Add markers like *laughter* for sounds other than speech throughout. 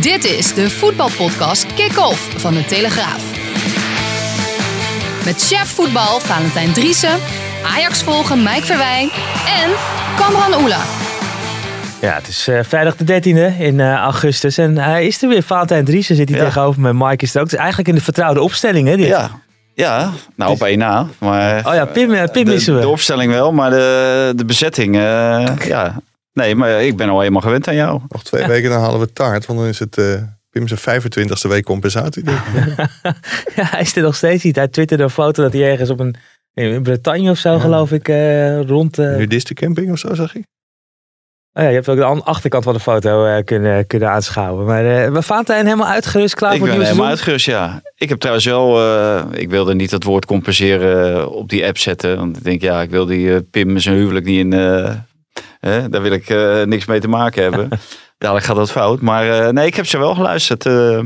Dit is de voetbalpodcast Kick-Off van de Telegraaf. Met chef voetbal Valentijn Driessen, Ajax volgen Mike Verwijn en Kamran Oela. Ja, het is eh, vrijdag de 13e in eh, augustus en hij is er weer. Valentijn Driessen zit hier Ja. tegenover me. Mike is er ook. Het is eigenlijk in de vertrouwde opstelling, hè? Dit. Ja, ja. nou op één na. Maar Oh ja, Pim, eh, Pim de, missen we. de opstelling wel, maar de, de bezetting, eh, ja. Nee, maar ik ben al helemaal gewend aan jou. Nog twee weken dan halen we taart. Want dan is het eh Pim zijn 25ste week compensatie. *laughs* denk ik. Ja, hij is er nog steeds niet. Hij twitterde een foto dat hij ergens op een in Bretagne of zo, geloof ik, eh, rond. eh, Nudistencamping of zo, zag ik. Oh ja, je hebt ook de an- achterkant van de foto eh, kunnen, kunnen aanschouwen. Maar eh we Valentijn helemaal uitgerust, klaar ik voor het nieuwe helemaal seizoen? uitgerust, ja. Ik heb trouwens wel, eh, ik wilde niet het woord compenseren op die app zetten. Want ik denk, ja, ik wil die Pim zijn huwelijk niet in, eh, hè, daar wil ik eh, niks mee te maken hebben. *laughs* Dadelijk gaat dat fout. Maar eh, nee, ik heb ze wel geluisterd. eh,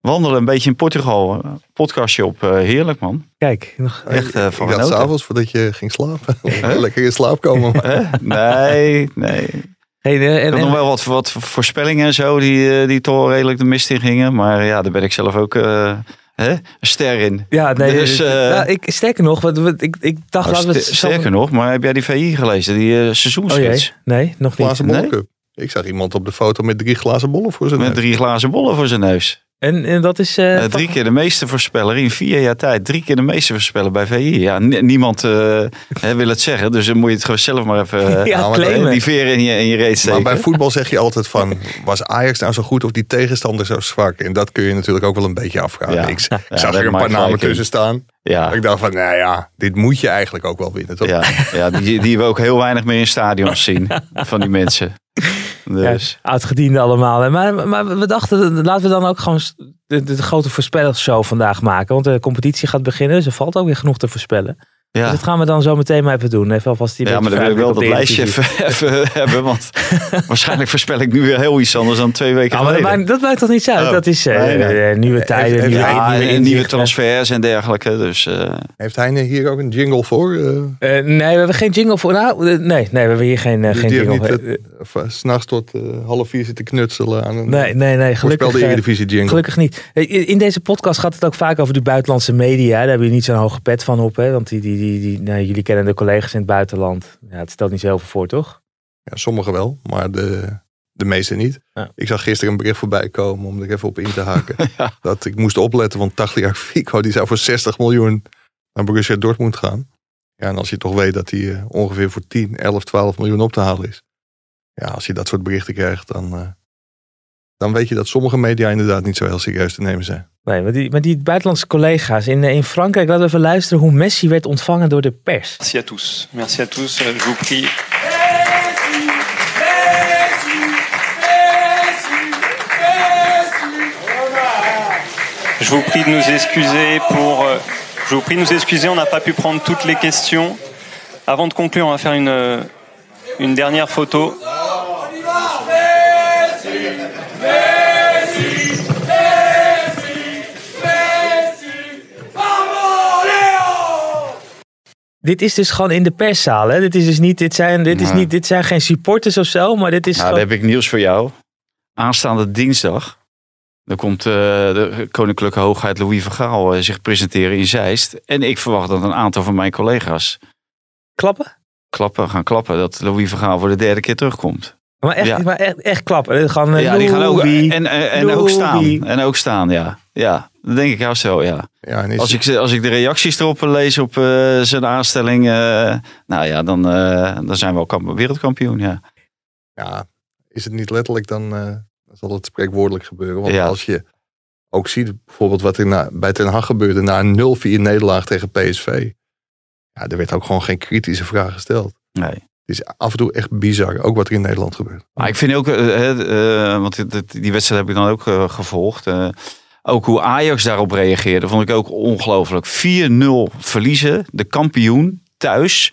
wandelen een beetje in Portugal. Podcastje op. eh, heerlijk, man. Kijk, nog, Echt ik van genoten. s'avonds voordat je ging slapen. *laughs* *laughs* Lekker in slaap komen. Nee, nee. geen, eh, Ik en, had nog en- wel wat, wat voorspellingen en zo die, die toch redelijk de mist in gingen. Maar ja, daar ben ik zelf ook eh, hè, een ster in. ja, nee, dus, eh, eh, nou, ik, sterker nog, wat, wat- ik, ik dacht Nou, laten we het ster- zo- sterker nog, maar heb jij die VI gelezen? Die eh Oh nee, nog niet. glazen Nee? Ik zag iemand op de foto met drie glazen bollen voor zijn Met neus. drie glazen bollen voor zijn neus. En, en dat is... eh, Eh, drie keer de meeste voorspeller in vier jaar tijd. Drie keer de meeste voorspeller bij VI. Ja, ni- niemand eh, *laughs* hè, wil het zeggen. Dus dan moet je het gewoon zelf maar even *laughs* ja, nou, die veren in je, in je reet Maar bij voetbal zeg je altijd van, was Ajax nou zo goed of die tegenstander zo zwak? En dat kun je natuurlijk ook wel een beetje afvragen. Ja. Ik, Ja, ik zag er een paar namen tussen staan. ja, Ik dacht van, nou ja, dit moet je eigenlijk ook wel winnen, toch? ja, ja die, die we ook heel weinig meer in stadions *laughs* zien. Van die mensen. Dus. Ja, oudgediende allemaal. hè. Maar, maar we dachten, laten we dan ook gewoon de, de, grote voorspellershow vandaag maken. Want de competitie gaat beginnen, dus er valt ook weer genoeg te voorspellen. Dus Ja. dat gaan we dan zo meteen maar even doen. Even alvast die Ja, maar dan wil ik wel dat lijstje even, even *laughs* hebben. Want *laughs* waarschijnlijk voorspel ik nu weer heel iets anders dan twee weken Ja, maar dat, maakt, dat maakt toch niet uit? Oh. dat is Nee, nee. nieuwe tijden, heeft nieuwe, hij- ja, nieuwe, en inzichten. nieuwe transfers en dergelijke. Dus eh, Heeft Heine hier ook een jingle voor? Eh, Eh, nee, we hebben geen jingle voor. Nou, nee, nee, we hebben hier geen, geen jingle. eh, s'nachts tot eh, half vier zitten knutselen aan een nee, nee, nee, gelukkig, voorspelde Eredivisie jingle. gelukkig niet. In deze podcast gaat het ook vaak over de buitenlandse media. Daar heb je niet zo'n hoge pet van op. Hè? Want die, die, die, die, nou, jullie kennen de collega's in het buitenland. Ja, het stelt niet zoveel voor, toch? Ja, sommigen wel, maar de, de meeste niet. Ja. Ik zag gisteren een bericht voorbij komen om er even op in te haken. *laughs* Dat ik moest opletten, want Tagliafico die zou voor 60 miljoen naar Borussia Dortmund gaan. Ja, en als je toch weet dat hij eh, ongeveer voor 10, 11, 12 miljoen op te halen is. Ja, als je dat soort berichten krijgt, dan, eh, dan weet je dat sommige media inderdaad niet zo heel serieus te nemen zijn. Nee, maar die, maar die buitenlandse collega's in, eh, in Frankrijk, laten we even luisteren hoe Messi werd ontvangen door de pers. Merci à tous. Merci à tous. Euh, Je vous prie. Je vous prie de nous excuser pour. euh, Je vous prie de nous excuser, on n'a pas pu prendre toutes les questions. Avant de conclure, on va faire une, euh, une dernière photo. Dit is dus gewoon in de perszaal. Hè? Dit, is dus niet, dit, zijn, dit, is niet, dit zijn geen supporters of zo, maar dit is nou, gewoon... dan heb ik nieuws voor jou. Aanstaande dinsdag. Dan komt eh, de koninklijke hoogheid Louis van Gaal eh, zich presenteren in Zeist. En ik verwacht dat een aantal van mijn collega's klappen. klappen, gaan klappen. Dat Louis van Gaal voor de derde keer terugkomt. Maar echt, Ja. maar echt, echt klappen. Eh, ja, die gaan ook. En, en, en ook staan. En ook staan, ja. Ja, dat denk ik juist wel, ja. Ja, en is, Als ik, als ik de reacties erop lees op eh, zijn aanstelling. eh, nou ja, dan, eh, dan zijn we al kamp- wereldkampioen, ja. ja, is het niet letterlijk, dan, eh, dan zal het spreekwoordelijk gebeuren. Want Ja. als je ook ziet bijvoorbeeld wat er na, bij Ten Hag gebeurde na een 0-4 nederlaag tegen PSV. Ja, er werd ook gewoon geen kritische vraag gesteld. Nee. Is af en toe echt bizar, ook wat er in Nederland gebeurt. Maar ik vind ook, eh, eh, want die wedstrijd heb ik dan ook eh, gevolgd. ook hoe Ajax daarop reageerde, vond ik ook ongelooflijk. 4-0 verliezen, de kampioen thuis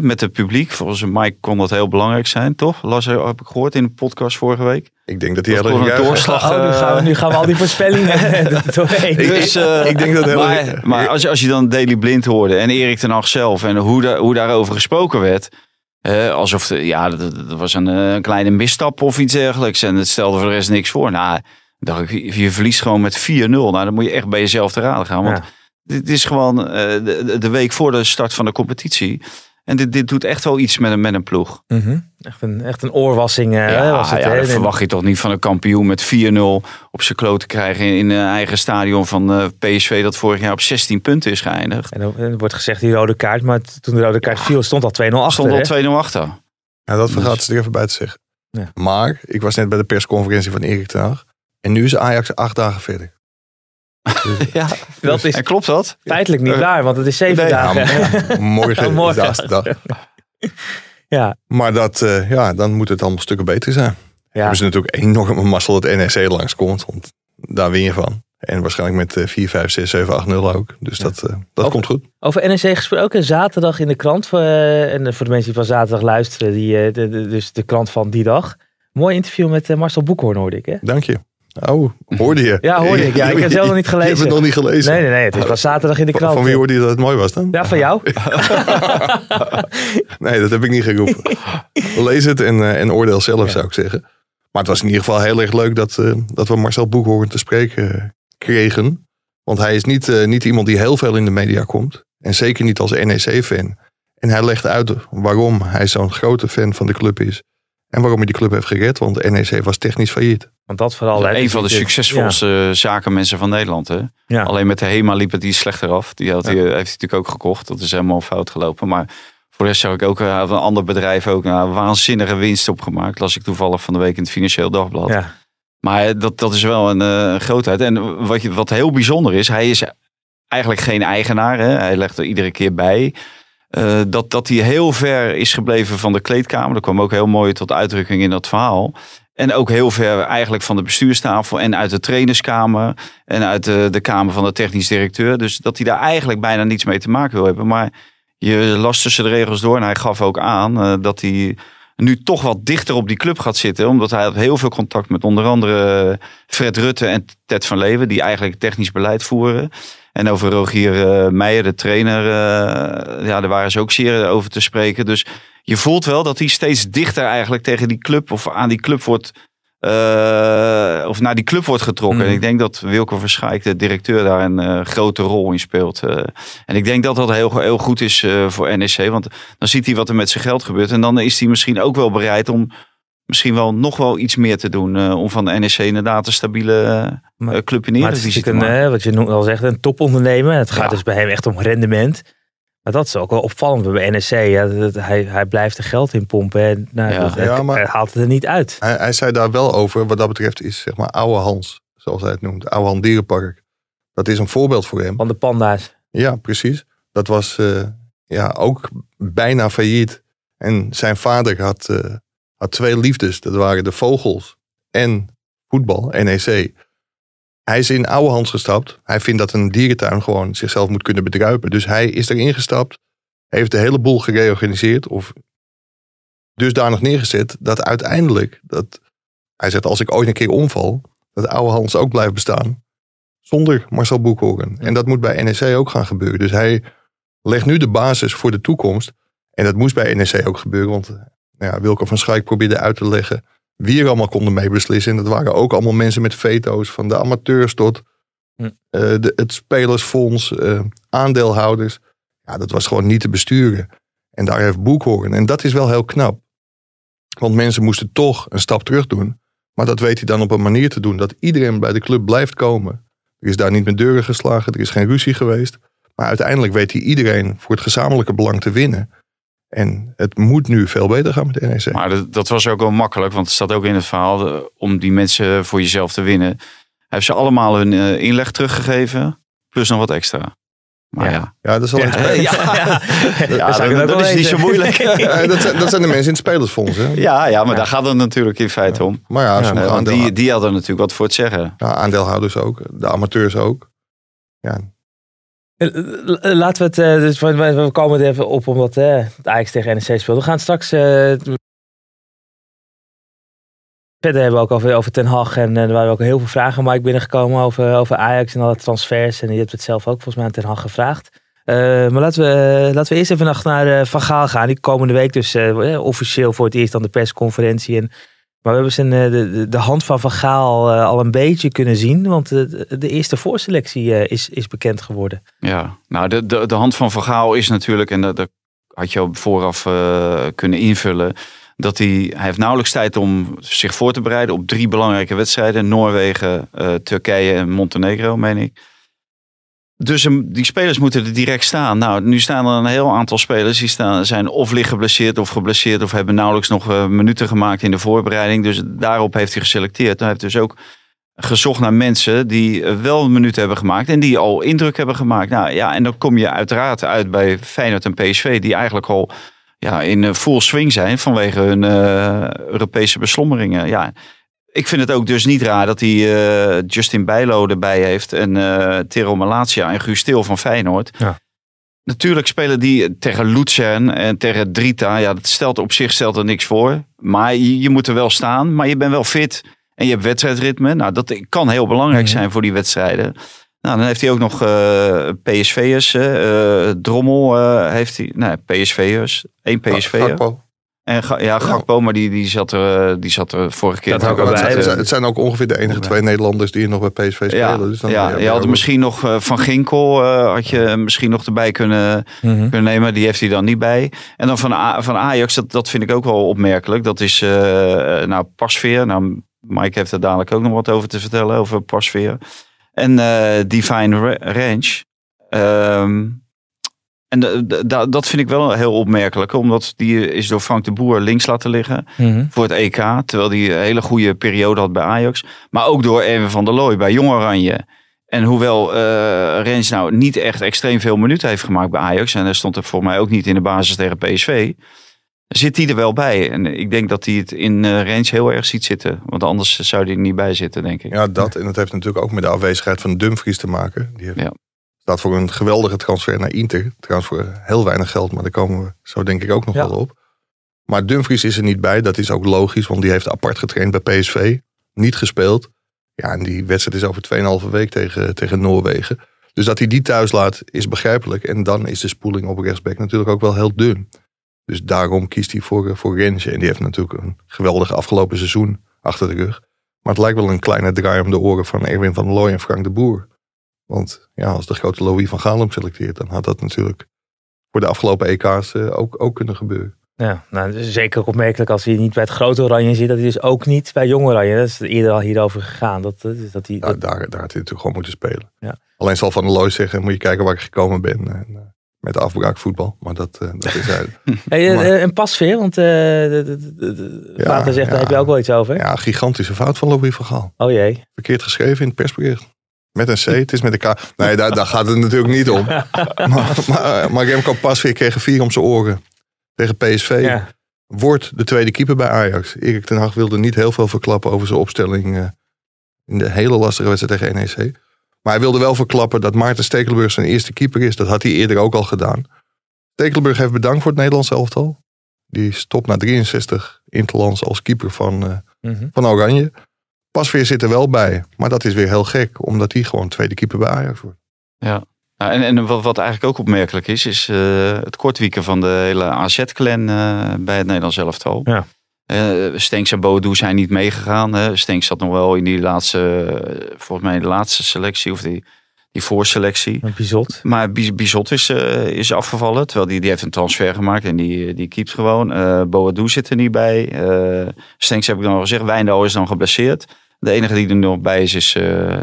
met het publiek. Volgens Mike kon dat heel belangrijk zijn, toch? Las heb ik gehoord in de podcast vorige week. Ik denk dat hij hele een doorslag. Oh, nu, gaan we, nu gaan we al die voorspellingen *laughs* *laughs* doorheen. Dus, uh, ik denk dat heel maar, maar als, je, als je dan Daily Blind hoorde en Erik ten Hag zelf en hoe, da, hoe daarover gesproken werd. Uh, alsof de, ja, dat, was een, een, kleine misstap of iets dergelijks. En het stelde voor de rest niks voor. Nou, dacht ik, je verliest gewoon met 4-0. Nou, dan moet je echt bij jezelf te raden gaan. Want dit is gewoon uh, de, de, week voor de start van de competitie. En dit, dit doet echt wel iets met een, met een ploeg. Mm echt, een, echt een oorwassing. Uh, ja, was het, ja dat verwacht je toch niet van een kampioen met 4-0 op zijn kloot te krijgen in een eigen stadion van uh, eh, PSV dat vorig jaar op 16 punten is geëindigd. En dan wordt gezegd die rode kaart, maar toen de rode kaart viel stond al 2-0 achter. Stond al 2-0 achter. Ja, dat vergaat ze er even bij te zeggen. Ja. Maar ik was net bij de persconferentie van Erik ten Hag. En nu is Ajax acht dagen verder. *laughs* ja, dat is, en klopt dat? Feitelijk niet waar, want het is zeven dagen. morgen, *laughs* morgen. is de dag. ja. Maar dat, uh, ja, dan moet het allemaal stukken beter zijn. Ja. Hebben ze natuurlijk enorme mazzel dat NEC langskomt, want daar win je van. En waarschijnlijk met 4, 5, 6, 7, 8, 0 ook. Dus ja. dat, uh, dat komt goed. Over NEC gesproken, zaterdag in de krant. Uh, en voor de mensen die van zaterdag luisteren, die, de, de, dus de krant van die dag. Mooi interview met Marcel Boekhoorn hoorde ik. Hè? Dank je. Oh, hoorde je? Ja, hoorde ik. Ja, ik heb het zelf nog niet gelezen. Je hebt het nog niet gelezen? Nee, nee, nee. Het is pas zaterdag in de krant. Van wie hoorde je dat het mooi was dan? Ja, van jou. *laughs* nee, dat heb ik niet geroepen. Lees het en, uh, en oordeel zelf, zou ik zeggen. Maar het was in ieder geval heel erg leuk dat, uh, dat we Marcel Boekhoorn te spreken uh, kregen. Want hij is niet, niet iemand die heel veel in de media komt. En zeker niet als NEC-fan. En hij legt uit waarom hij zo'n grote fan van de club is. En waarom hij die club heeft gered. Want NEC was technisch failliet. Want dat vooral. een van de succesvolste zakenmensen van Nederland. Hè? Ja. Alleen met de HEMA liep het iets slechter af. Die, had, die heeft hij natuurlijk ook gekocht. Dat is helemaal fout gelopen. Maar voor de rest zag ik ook uh, een ander bedrijf ook nou, waanzinnige winst opgemaakt. Las ik toevallig van de week in het Financieel Dagblad. Ja. Maar dat, dat is wel een uh, grootheid. En wat, wat heel bijzonder is, hij is eigenlijk geen eigenaar. Hè? Hij legt er iedere keer bij. Uh, dat, dat hij heel ver is gebleven van de kleedkamer. Dat kwam ook heel mooi tot uitdrukking in dat verhaal. En ook heel ver eigenlijk van de bestuurstafel en uit de trainerskamer en uit de, de kamer van de technisch directeur. Dus dat hij daar eigenlijk bijna niets mee te maken wil hebben. Maar je las tussen de regels door en hij gaf ook aan uh, dat hij nu toch wat dichter op die club gaat zitten. Omdat hij had heel veel contact met onder andere Fred Rutte en Ted van Leeuwen, die eigenlijk technisch beleid voeren. En over Rogier uh, Meijer, de trainer, uh, ja, daar waren ze ook zeer over te spreken. Dus je voelt wel dat hij steeds dichter eigenlijk tegen die club of aan die club wordt. Uh, of naar die club wordt getrokken. En mm. ik denk dat Wilco Verschaik, de directeur, daar een uh, grote rol in speelt. Uh, en ik denk dat dat heel, heel goed is voor NEC. Want dan ziet hij wat er met zijn geld gebeurt. En dan is hij misschien ook wel bereid om misschien wel nog wel iets meer te doen. om van de NEC inderdaad een stabiele club in Eredivisie te maken. Een, wat je al zegt, een topondernemer. Het gaat dus bij hem echt om rendement. Maar dat is ook wel opvallend bij NEC. Ja, dat, hij, hij blijft er geld in pompen. En, nou, ja. Dat, ja, maar hij haalt het er niet uit. Hij, hij, zei daar wel over. Wat dat betreft is zeg maar Oude Hans. Zoals hij het noemt. Oude Hans Dierenpark. Dat is een voorbeeld voor hem. Van de panda's. Ja, precies. Dat was uh, ja, ook bijna failliet. En zijn vader had, uh, had twee liefdes. Dat waren de vogels en voetbal, NEC. Hij is in oude Hans gestapt. Hij vindt dat een dierentuin gewoon zichzelf moet kunnen bedruipen. Dus hij is erin gestapt. Heeft de hele boel gereorganiseerd. Of dusdanig neergezet. Dat uiteindelijk. Dat, hij zegt als ik ooit een keer omval. Dat oude Hans ook blijft bestaan. Zonder Marcel Boekhoorn. En dat moet bij NEC ook gaan gebeuren. Dus hij legt nu de basis voor de toekomst. En dat moest bij NEC ook gebeuren. Want nou ja, Wilco van Schaik probeerde uit te leggen wie er allemaal konden meebeslissen. En dat waren ook allemaal mensen met veto's, van de amateurs tot hm. uh, de, het spelersfonds, uh, aandeelhouders. Ja, dat was gewoon niet te besturen. En daar heeft Boekhoorn. En dat is wel heel knap. Want mensen moesten toch een stap terug doen. Maar dat weet hij dan op een manier te doen dat iedereen bij de club blijft komen. Er is daar niet met deuren geslagen, er is geen ruzie geweest. Maar uiteindelijk weet hij iedereen voor het gezamenlijke belang te winnen. En het moet nu veel beter gaan met de NEC. Maar dat, dat, was ook wel makkelijk, want het staat ook in het verhaal om die mensen voor jezelf te winnen. Hij heeft ze allemaal hun uh, inleg teruggegeven, plus nog wat extra. Maar ja. ja. dat is wel ja, *laughs* ja, ja. dat, is niet zo moeilijk. *laughs* dat, zijn, dat, zijn, de mensen in het spelersfonds. Hè? Ja, ja, maar daar gaat het natuurlijk in feite om. Maar ja, ja die, die hadden natuurlijk wat voor het zeggen. Ja, aandeelhouders ook, de amateurs ook. Ja. Laten we het, dus we komen er even op omdat uh, het Ajax tegen NEC speelt. We gaan straks Verder hebben we ook over, over Ten Hag en uh, er waren ook heel veel vragen Mike binnengekomen over, over Ajax en alle transfers. En je hebt het zelf ook volgens mij aan Ten Hag gevraagd. Uh, maar laten we, laten we eerst even naar uh, Van Gaal gaan. Die komende week dus officieel voor het eerst aan de persconferentie. En, maar we hebben zijn, de, de hand van Van Gaal al een beetje kunnen zien. Want de, de eerste voorselectie is, is bekend geworden. Ja, nou de, de, de hand van Van Gaal is natuurlijk, en dat, dat had je vooraf kunnen invullen dat hij, hij heeft nauwelijks tijd om zich voor te bereiden op drie belangrijke wedstrijden. Noorwegen, Turkije en Montenegro, meen ik. Dus die spelers moeten er direct staan. Nou, nu staan er een heel aantal spelers die staan, zijn of liggen geblesseerd of geblesseerd of hebben nauwelijks nog uh, minuten gemaakt in de voorbereiding. Dus daarop heeft hij geselecteerd. Hij heeft dus ook gezocht naar mensen die eh, wel minuut hebben gemaakt en die al indruk hebben gemaakt. Nou ja, en dan kom je uiteraard uit bij Feyenoord en PSV, die eigenlijk al ja, in eh, full swing zijn vanwege hun Europese beslommeringen. Ja, ik vind het ook dus niet raar dat hij uh, Justin Bijlo erbij heeft en uh, Tero Malatia en Guus Stil van Feyenoord. Ja. Natuurlijk spelen die tegen Luzern en tegen Drita. Ja, dat stelt op zich stelt er niks voor. Maar je, je moet er wel staan, maar je bent wel fit. En je hebt wedstrijdritme. Nou, dat kan heel belangrijk mhm. zijn voor die wedstrijden. Nou, dan heeft hij ook nog uh, PSV'ers. Uh, Drommel uh, heeft hij. Nee, PSV'ers. Eén PSV'er. En ja, Gakpo, maar die, die, zat er, die zat er vorige keer dat ook bij. Het, het zijn ook ongeveer de enige twee Nederlanders die nog bij PSV spelen. Ja, dus dan ja, je had misschien nog Van Ginkel, had je misschien nog erbij kunnen, mm -hmm. kunnen nemen. Die heeft hij dan niet bij. En dan van, van Ajax, dat, dat vind ik ook wel opmerkelijk. Dat is nou Pasveer. Nou, Mike heeft er dadelijk ook nog wat over te vertellen, over Pasveer. En uh, Divine Range. Um, en dat vind ik wel heel opmerkelijk, omdat die is door Frank de Boer links laten liggen mm voor het EK. Terwijl die een hele goede periode had bij Ajax. Maar ook door Erwin van der Looy bij Jong Oranje. En hoewel uh, Rens nou niet echt extreem veel minuten heeft gemaakt bij Ajax. En hij stond er voor mij ook niet in de basis tegen PSV zit hij er wel bij. En ik denk dat hij het in uh, range heel erg ziet zitten. Want anders zou hij er niet bij zitten, denk ik. Ja, dat. En dat heeft natuurlijk ook met de afwezigheid van Dumfries te maken. Die heeft, ja. Staat voor een geweldige transfer naar Inter. Trouwens voor heel weinig geld, maar daar komen we zo denk ik ook nog wel op. Maar Dumfries is er niet bij. Dat is ook logisch, want die heeft apart getraind bij PSV. Niet gespeeld. Ja, en die wedstrijd is over 2,5 week tegen, tegen Noorwegen. Dus dat hij die thuis laat, is begrijpelijk. En dan is de spoeling op rechtsback natuurlijk ook wel heel dun. Dus daarom kiest hij voor, voor Rens. En die heeft natuurlijk een geweldig afgelopen seizoen achter de rug. Maar het lijkt wel een kleine draai om de oren van Erwin van der Looy en Frank de Boer. Want ja, als de grote Louis van Gaal hem selecteert, dan had dat natuurlijk voor de afgelopen EK's uh, ook, ook kunnen gebeuren. Ja, nou, zeker opmerkelijk als hij niet bij het grote oranje zit, dat hij dus ook niet bij jong oranje. Dat is eerder al hierover gegaan. Dat, dat hij, dat... daar, daar had hij natuurlijk gewoon moeten spelen. Ja. Alleen zal Van der Looy zeggen, moet je kijken waar ik gekomen ben. En, uh, met afbraakvoetbal. Maar dat, uh, dat is uit. *laughs* hey, maar, en pasveer, want uh, ja, zegt, daar heb je ook wel iets over. Ja, gigantische fout van Louis van Gaal. Oh jee. Verkeerd geschreven in het persbericht. Met een C, het is met een K. Nee, daar, daar gaat het natuurlijk niet om. *laughs* maar, maar, maar Remco Pasveer kreeg vier om zijn oren tegen PSV. Ja. Wordt de tweede keeper bij Ajax. Erik ten Hag wilde niet heel veel verklappen over zijn opstelling uh, in de hele lastige wedstrijd tegen NEC. Maar hij wilde wel verklappen dat Maarten Stekelenburg zijn eerste keeper is. Dat had hij eerder ook al gedaan. Stekelenburg heeft bedankt voor het Nederlands elftal. Die stopt na 63 interlands als keeper van, uh, van Oranje. Pasveer zit er wel bij. Maar dat is weer heel gek. Omdat hij gewoon tweede keeper bij Ajax wordt. Ja. en, en wat, wat, eigenlijk ook opmerkelijk is, is uh, het kortwieken van de hele AZ-clan uh, bij het Nederlands elftal. Ja. Uh, Stenks en Bodo zijn niet meegegaan. Hè. Stenks zat nog wel in die laatste, volgens mij de laatste selectie of die, die voorselectie. Bizot. Maar Bizot is, uh, is afgevallen, terwijl die, die heeft een transfer gemaakt en die, die keept gewoon. Uh, Boadu zit er niet bij. Uh, Stenks heb ik dan al gezegd, Wijndal is dan geblesseerd. De enige die er nog bij is, is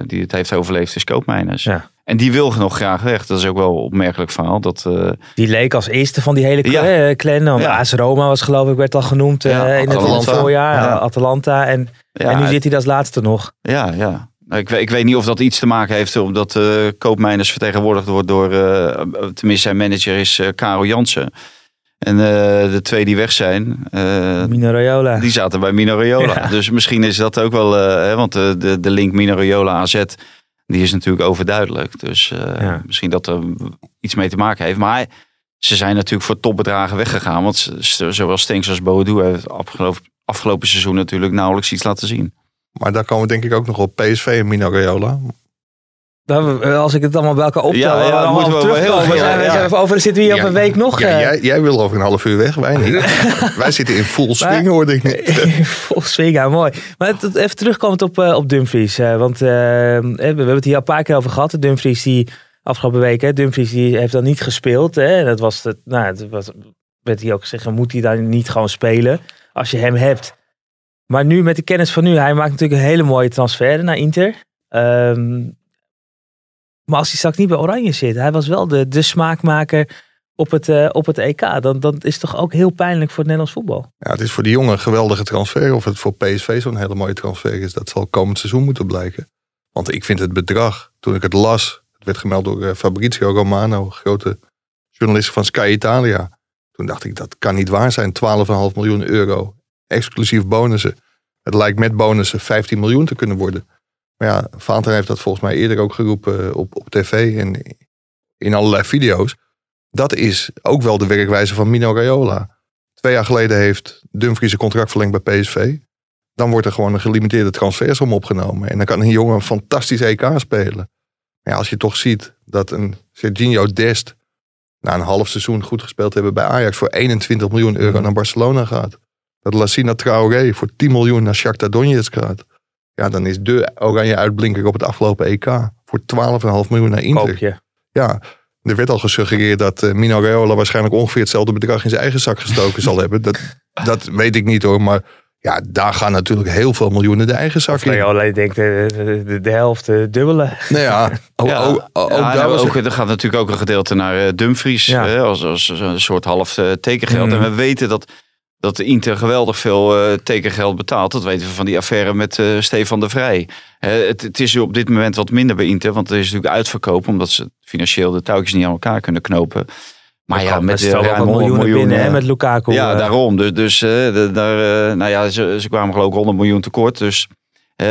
die het heeft overleefd, is Koopmeiners. Ja. En die wil nog graag weg. Dat is ook wel opmerkelijk verhaal. Dat, uh... Die leek als eerste van die hele clan. Ja. clan. Ja. AS Roma was geloof ik, werd al genoemd uh, in het voorjaar. Ja. Atalanta. En, en nu zit hij als laatste nog. Ja, ja. ik, ik, weet niet of dat iets te maken heeft omdat uh, Koopmijners vertegenwoordigd wordt door, uh, tenminste zijn manager is uh, Karel Jansen. En de twee die weg zijn, Mino Raiola. die zaten bij Mino Raiola. *laughs* Dus misschien is dat ook wel, hè, want de, de link Mino Raiola AZ, die is natuurlijk overduidelijk. Dus ja. misschien dat er iets mee te maken heeft. Maar ze zijn natuurlijk voor topbedragen weggegaan. Want zowel Stenks als Boadu heeft afgelopen, afgelopen seizoen natuurlijk nauwelijks iets laten zien. Maar daar komen we denk ik ook nog op PSV en Mino Raiola. Als ik het allemaal bij elkaar optel, ja, moeten we terugkomen. Heel. Zijn over, zitten we hier op een week nog. Ja, jij, jij, wil over een half uur weg, wij niet. *laughs* wij zitten in full swing, hoorde ik niet. *laughs* full swing, ja, mooi. Maar even terugkomend op, uh, op Dumfries. Want we hebben het hier al een paar keer over gehad. Dumfries die afgelopen week, hè, Dumfries die heeft dan niet gespeeld. Hè, dat was, het, nou, het was, werd hij ook gezegd, moet hij dan niet gewoon spelen als je hem hebt. Maar nu met de kennis van nu, hij maakt natuurlijk een hele mooie transfer naar Inter. Um, maar als hij straks niet bij Oranje zit, hij was wel de, de smaakmaker op het, uh, op het EK. Dan, dan is het toch ook heel pijnlijk voor het Nederlands voetbal. Ja, het is voor die jongen een geweldige transfer. Of het voor PSV zo'n hele mooie transfer is, dat zal komend seizoen moeten blijken. Want ik vind het bedrag, toen ik het las, het werd gemeld door uh, Fabrizio Romano, grote journalist van Sky Italia. Toen dacht ik, dat kan niet waar zijn. 12,5 miljoen euro, exclusief bonussen. Het lijkt met bonussen 15 miljoen te kunnen worden. Maar ja, Vaanten heeft dat volgens mij eerder ook geroepen eh, op, op tv en in allerlei video's. Dat is ook wel de werkwijze van Mino Raiola. Twee jaar geleden heeft Dumfries een contract verlengd bij PSV. Dan wordt er gewoon een gelimiteerde transfersom opgenomen. En dan kan een jongen een fantastisch EK spelen. Ja, als je toch ziet dat een Serginho Dest na een half seizoen goed gespeeld hebben bij Ajax voor 21 miljoen euro naar Barcelona gaat. Dat Lassina Traoré voor 10 miljoen naar Shakhtar Donetsk gaat. Ja, dan is de oranje uitblinker op het afgelopen EK voor 12,5 miljoen naar Inter. Ja, er werd al gesuggereerd dat uh, Mino Raiola waarschijnlijk ongeveer hetzelfde bedrag in zijn eigen zak gestoken zal *laughs* hebben. Dat, dat weet ik niet hoor, maar ja, daar gaan natuurlijk heel veel miljoenen de eigen zak in. Raiola denkt de, de, de, helft, de dubbele. Nou *laughs* ja, ook, ja, ook, ook ja, daar ook, er gaat natuurlijk ook een gedeelte naar uh, Dumfries hè, als, als een soort half uh, tekengeld. Mm. En we weten dat dat de Inter geweldig veel uh, tekengeld betaalt. Dat weten we van die affaire met uh, Stefan de Vrij. het, het, is op dit moment wat minder bij Inter, want er is natuurlijk uitverkoop, omdat ze financieel de touwtjes niet aan elkaar kunnen knopen. Maar ja, met de ruim miljoenen miljoen, binnen, hè, met Lukaku. Ja, daarom. Dus, dus daar, nou ja, ze, ze kwamen geloof ik 100 miljoen tekort. Dus,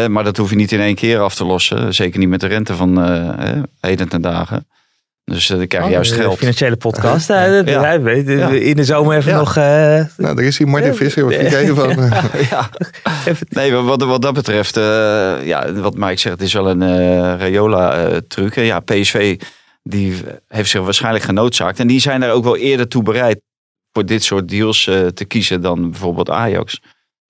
maar dat hoef je niet in één keer af te lossen. Zeker niet met de rente van heden ten dagen. Dus uh, dan krijg je oh, juist geld. Financiële podcast. ja. ja. In de zomer even nog. Uh, nou, daar is hier Martin Visser. Wat vind jij van? *laughs* ja. *laughs* Nee, wat, wat dat betreft, uh, ja, wat Mike zegt, het is wel een uh, Rayola-truc. ja, PSV die heeft zich waarschijnlijk genoodzaakt. En die zijn er ook wel eerder toe bereid voor dit soort deals te kiezen dan bijvoorbeeld Ajax.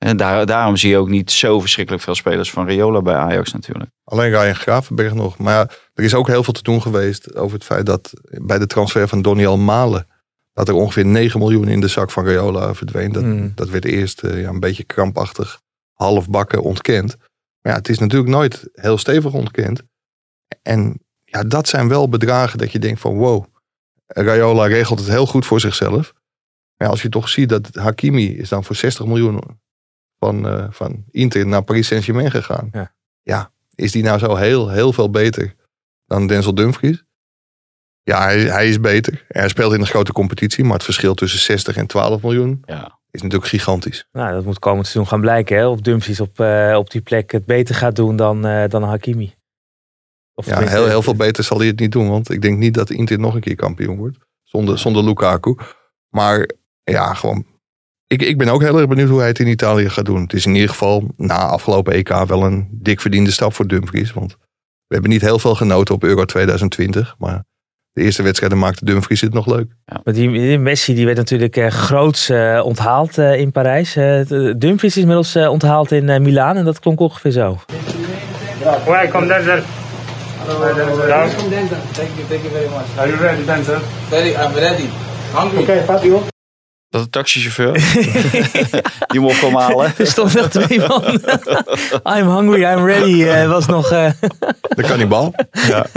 En daar, daarom zie je ook niet zo verschrikkelijk veel spelers van Riola bij Ajax natuurlijk. Alleen Ryan Gravenberg nog. Maar ja, er is ook heel veel te doen geweest over het feit dat bij de transfer van Doniel Malen... dat er ongeveer 9 miljoen in de zak van Riola verdween. Dat, hmm. dat werd eerst uh, ja, een beetje krampachtig halfbakken ontkend. Maar ja, het is natuurlijk nooit heel stevig ontkend. En ja, dat zijn wel bedragen dat je denkt van wow, Rayola regelt het heel goed voor zichzelf. Maar als je toch ziet dat Hakimi is dan voor 60 miljoen van, uh, van Inter naar Paris Saint-Germain gegaan. Ja. ja. is die nou zo heel, heel veel beter dan Denzel Dumfries? Ja, hij, hij is beter. Hij speelt in een grote competitie, maar het verschil tussen 60 en 12 miljoen ja. is natuurlijk gigantisch. Nou, dat moet komend seizoen gaan blijken, hè? Of Dumfries op, uh, op die plek het beter gaat doen dan, uh, dan Hakimi. Of ja, heel, heel veel beter zal hij het niet doen, want ik denk niet dat Inter nog een keer kampioen wordt. Zonder, zonder Lukaku. Maar ja, gewoon ik, ik ben ook heel erg benieuwd hoe hij het in Italië gaat doen. Het is in ieder geval na afgelopen EK wel een dik verdiende stap voor Dumfries. Want we hebben niet heel veel genoten op Euro 2020. Maar de eerste wedstrijden maakte Dumfries het nog leuk. Ja, maar die, Messi die werd natuurlijk uh, groots uh, onthaald uh, in Parijs. Dumfries is inmiddels onthaald in Milaan en dat klonk ongeveer zo. Welkom Denzel. Welkom Denzel. Thank you, thank you very much. Are you ready Denzel? Very, I'm ready. Hungry. Okay, Fabio. Dat een taxichauffeur? *laughs* Die mocht komen halen. *laughs* Er stond nog twee man. I'm hungry, I'm ready. eh, was nog... eh, De kannibal. Ja. *laughs*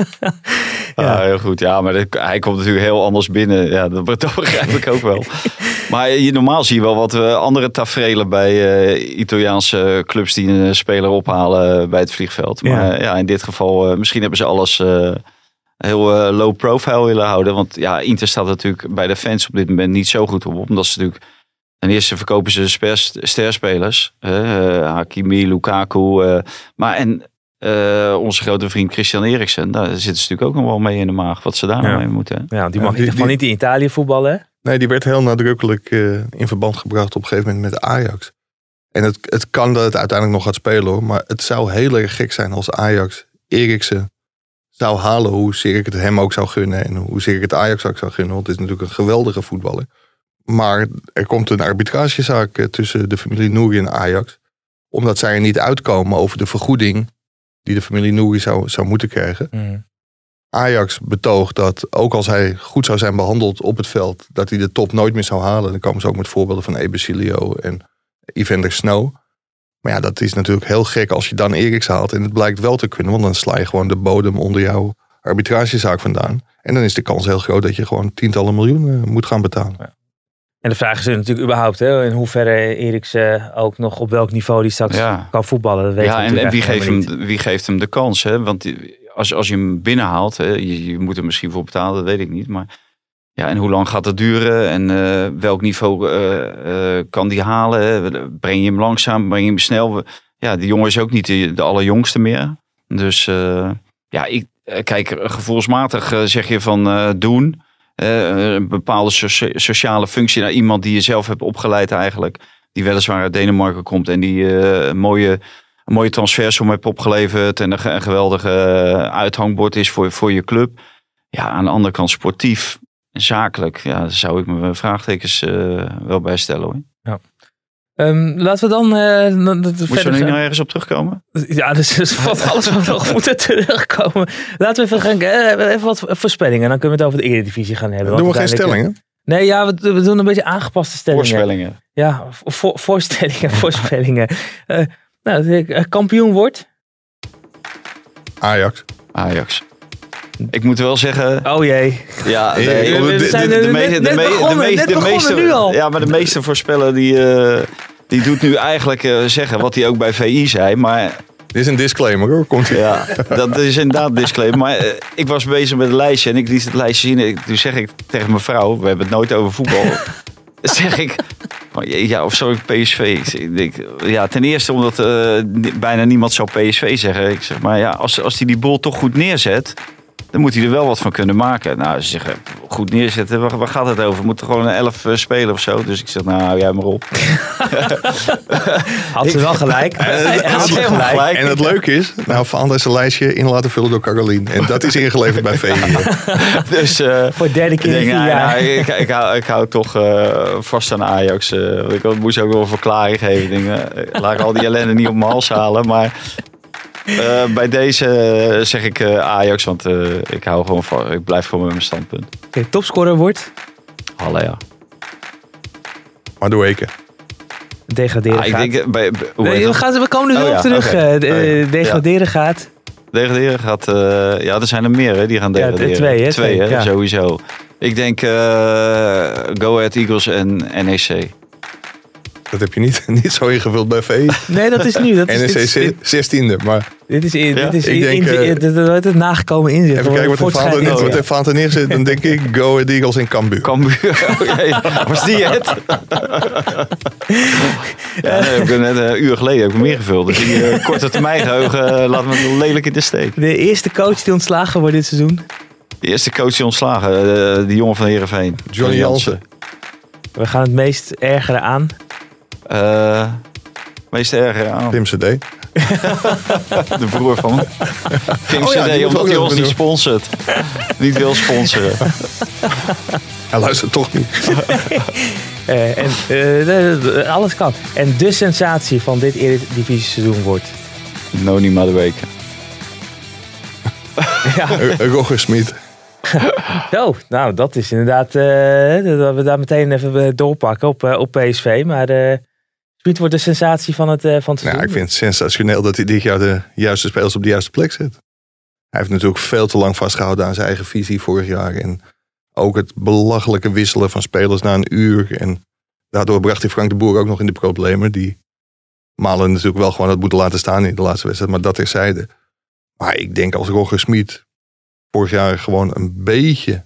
Ja, heel goed. Ja, maar dat- hij komt natuurlijk heel anders binnen. Ja, dat, dat begrijp ik ook wel. Maar je, normaal zie je wel wat eh, andere tafereelen bij eh, Italiaanse clubs die een speler ophalen bij het vliegveld. Maar ja, in dit geval, eh, misschien hebben ze alles eh, heel eh, low profile willen houden. Want ja, Inter staat natuurlijk bij de fans op dit moment niet zo goed op. Omdat ze natuurlijk, ten eerste verkopen ze spers- sterspelers. eh, Hakimi, Lukaku. eh, maar en eh, onze grote vriend Christian Eriksen, daar zitten ze natuurlijk ook nog wel mee in de maag. Wat ze daar Ja. nou mee moeten. ja, die mag in die- ieder geval niet in Italië voetballen. hè? Nee, die werd heel nadrukkelijk eh, in verband gebracht op een gegeven moment met Ajax. En het, het kan dat het uiteindelijk nog gaat spelen hoor. Maar het zou heel erg gek zijn als Ajax Eriksen zou halen. Hoezeer ik het hem ook zou gunnen. En hoezeer ik het Ajax ook zou gunnen. Want het is natuurlijk een geweldige voetballer. Maar er komt een arbitragezaak eh, tussen de familie Nouri en Ajax. Omdat zij er niet uitkomen over de vergoeding die de familie Nouri zou, zou moeten krijgen. Ajax betoogt dat ook als hij goed zou zijn behandeld op het veld, dat hij de top nooit meer zou halen. Dan komen ze ook met voorbeelden van Ebesilio en Evander Snow. Maar ja, dat is natuurlijk heel gek als je dan Eriks haalt en het blijkt wel te kunnen, want dan sla je gewoon de bodem onder jouw arbitragezaak vandaan. En dan is de kans heel groot dat je gewoon tientallen miljoenen moet gaan betalen. En de vraag is natuurlijk überhaupt hè, in hoeverre Eriksen ook nog op welk niveau die straks Ja. kan voetballen. Dat weten Ja, en, wie, geeft hem, wie geeft hem de kans? Hè? Want als, als je hem binnenhaalt, hè, je, je moet er misschien voor betalen, dat weet ik niet. Maar ja, en hoe lang gaat dat duren? En eh, welk niveau eh, eh, kan die halen? Breng je hem langzaam, breng je hem snel? Ja, die jongen is ook niet de, allerjongste meer. Dus ja, ik, kijk, gevoelsmatig zeg je van doen. Een bepaalde socia- sociale functie naar iemand die je zelf hebt opgeleid eigenlijk. Die weliswaar uit Denemarken komt en die een mooie een mooie transfersom hebt opgeleverd en een, een geweldige uithangbord is voor, voor je club. Ja, aan de andere kant sportief zakelijk, ja, daar zou ik me vraagtekens eh, wel bij stellen hoor. Ehm, laten we dan eh, dan Moet je er nu nog ergens op terugkomen? Ja, dus dus valt *laughs* alles wat we nog moeten terugkomen. Laten we even, gaan, eh, even wat voorspellingen. Dan kunnen we het over de Eredivisie gaan hebben. Doen we geen stellingen? Nee, ja, we, we doen een beetje aangepaste stellingen. Voorspellingen. Ja, voor, voorstellingen, *laughs* voorspellingen. Eh, nou, kampioen wordt. Ajax. Ajax. Ik moet wel zeggen, Oh jee. ja, *laughs* nee, we- de- we de- zijn de- de net- me- de net me- de begonnen, me- net de begonnen meeste- nu al. Ja, maar de meeste voorspellen die, eh, die doet nu eigenlijk eh, zeggen wat hij ook bij VI zei, maar Dit is een disclaimer hoor. Komt ie. Ja, dat is inderdaad een disclaimer. Maar eh, ik was bezig met een lijstje en ik liet het lijstje zien. Ik- Toen zeg ik tegen mijn vrouw, we hebben het nooit over voetbal. *laughs* zeg ik, ja, of zo ik PSV. Ik denk, ja, ten eerste omdat eh, bijna niemand zou PSV zeggen. Ik zeg, maar ja, als, als hij die bol toch goed neerzet, dan moet hij er wel wat van kunnen maken. Nou, ze zeggen, goed neerzetten, waar, waar gaat het over? We moeten gewoon een elf eh, spelen of zo. Dus ik zeg, nou, hou jij maar op. *laughs* Had ze wel gelijk. *laughs* Had. En het leuke is, nou, Van is een lijstje in laten vullen door Caroline. En dat is ingeleverd bij VI. *laughs* Dus... eh, Voor de derde keer in denk, vier nou, jaar. nou, ik, ik, hou, ik hou toch eh, vast aan Ajax. ik moest ook wel een verklaring geven. Ik denk, laat ik al die ellende niet op mijn hals halen. Maar eh, bij deze eh, zeg ik eh, Ajax. Want eh, ik, hou gewoon van, ik blijf gewoon met mijn standpunt. Oké, topscorer wordt. Halle, ja. Maar doe weken. Degraderen Ah, ik gaat. denk, bij, Nee, we, dat? gaan, we komen er nu Oh op ja, terug. eh, de- Oh ja. degraderen gaat. Degraderen gaat... eh, ja, er zijn er meer hè, die gaan Ja, degraderen. twee, hè, Twee, twee, hè, ja. sowieso. Ik denk eh, Go Ahead Eagles en NEC. Dat heb je niet, *laughs* niet zo ingevuld bij VI. Nee, dat is nu. Dat is, dit, is, NEC 16e. Maar dit is, in- Ja, dit is ik in- denk, in- eh, dit- dit- dit- het nagekomen inzicht. even kijken wat er er Fanta neerzet. Dan denk ik Go Ahead Eagles en Cambuur. Cambuur. *laughs* Was die het? *laughs* ja, nee, heb ik net eh, een uur geleden heb ik hem ingevuld. Dus die eh, korte termijn geheugen eh, laat me lelijk in de steek. De eerste coach die ontslagen wordt dit seizoen. De eerste coach die ontslagen, eh, die jongen van Heerenveen. Johnny Jansen. We gaan het meest ergeren aan. Eh meest erger aan. Tim CD. *laughs* De broer van me. Tim Oh ja, CD, omdat hij ons niet sponsort. niet wil sponsoren. *laughs* Hij luistert toch niet. *laughs* Eh, en, eh, de- de- alles kan. En de sensatie van dit Eredivisie seizoen wordt. Noni Madueke. Ja, Roger Smit. Zo, nou dat is inderdaad, eh, dat we daar meteen even doorpakken op, op PSV. Maar Smit wordt de sensatie van het, eh, van het Nou, ik vind het sensationeel dat hij dit jaar de juiste spelers op de juiste plek zet. Hij heeft natuurlijk veel te lang vastgehouden aan zijn eigen visie vorig jaar. En ook het belachelijke wisselen van spelers na een uur. En daardoor bracht hij Frank de Boer ook nog in de problemen. Die Malen natuurlijk wel gewoon had moeten laten staan in de laatste wedstrijd. Maar dat terzijde. Maar ik denk als Roger Smit vorig jaar gewoon een beetje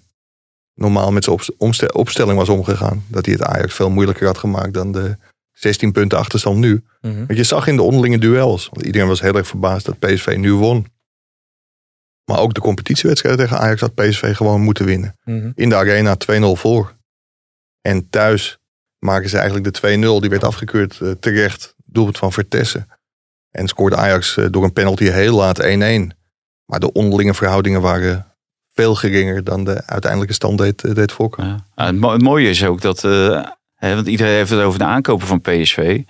normaal met zijn opstelling was omgegaan. Dat hij het Ajax veel moeilijker had gemaakt dan de 16 punten achterstand nu. Mhm. Want je zag in de onderlinge duels. Want iedereen was heel erg verbaasd dat PSV nu won. Maar ook de competitiewedstrijd tegen Ajax had PSV gewoon moeten winnen. Mhm. In de arena 2-0 voor. En thuis maken ze eigenlijk de 2-0. Die werd afgekeurd eh, terecht. Doelpunt van Vertessen. En scoorde Ajax eh, door een penalty heel laat 1-1. Maar de onderlinge verhoudingen waren veel geringer dan de uiteindelijke stand deed, eh, deed Fokker. Ja. Het, mo- het mooie is ook dat, eh, want iedereen heeft het over de aankopen van PSV.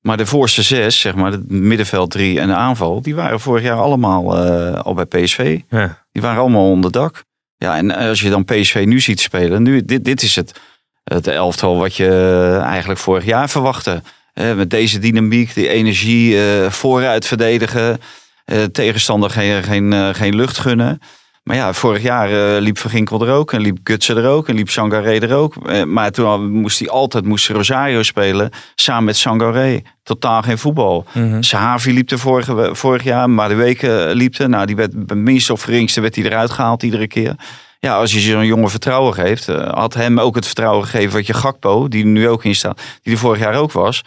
Maar de voorste zes, zeg maar, het middenveld drie en de aanval, die waren vorig jaar allemaal eh, al bij PSV. Ja. Die waren allemaal onder dak. Ja, en als je dan PSV nu ziet spelen, nu, dit, dit is het, het elftal wat je eh, eigenlijk vorig jaar verwachtte. Eh, met deze dynamiek, die energie, eh, vooruit verdedigen, eh, tegenstander geen, geen, eh, geen lucht gunnen. Maar ja, vorig jaar eh, liep Van Ginkel er ook en liep Gutsen er ook en liep Sangaré er ook. Eh, maar toen moest hij altijd moest Rosario spelen samen met Sangaré. Totaal geen voetbal. Mhm. Sahavi liep er vorige, vorig jaar, maar de weken liep er. Nou, die werd bij minst of geringste werd hij eruit gehaald iedere keer. Ja, als je zo'n jongen vertrouwen geeft, eh, had hem ook het vertrouwen gegeven wat je Gakpo, die er nu ook in staat, die er vorig jaar ook was.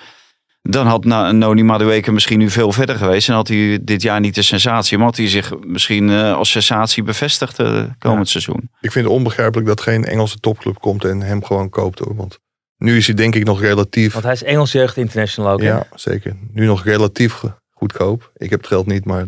Dan had Na- Noni Madueke misschien nu veel verder geweest. En had hij dit jaar niet de sensatie. Maar had hij zich misschien eh, als sensatie bevestigd eh, komend seizoen. Ik vind het onbegrijpelijk dat geen Engelse topclub komt en hem gewoon koopt hoor. Want nu is hij denk ik nog relatief. Want hij is Engels Jeugd International ook. hè? Ja, zeker. Nu nog relatief goedkoop. Ik heb het geld niet, maar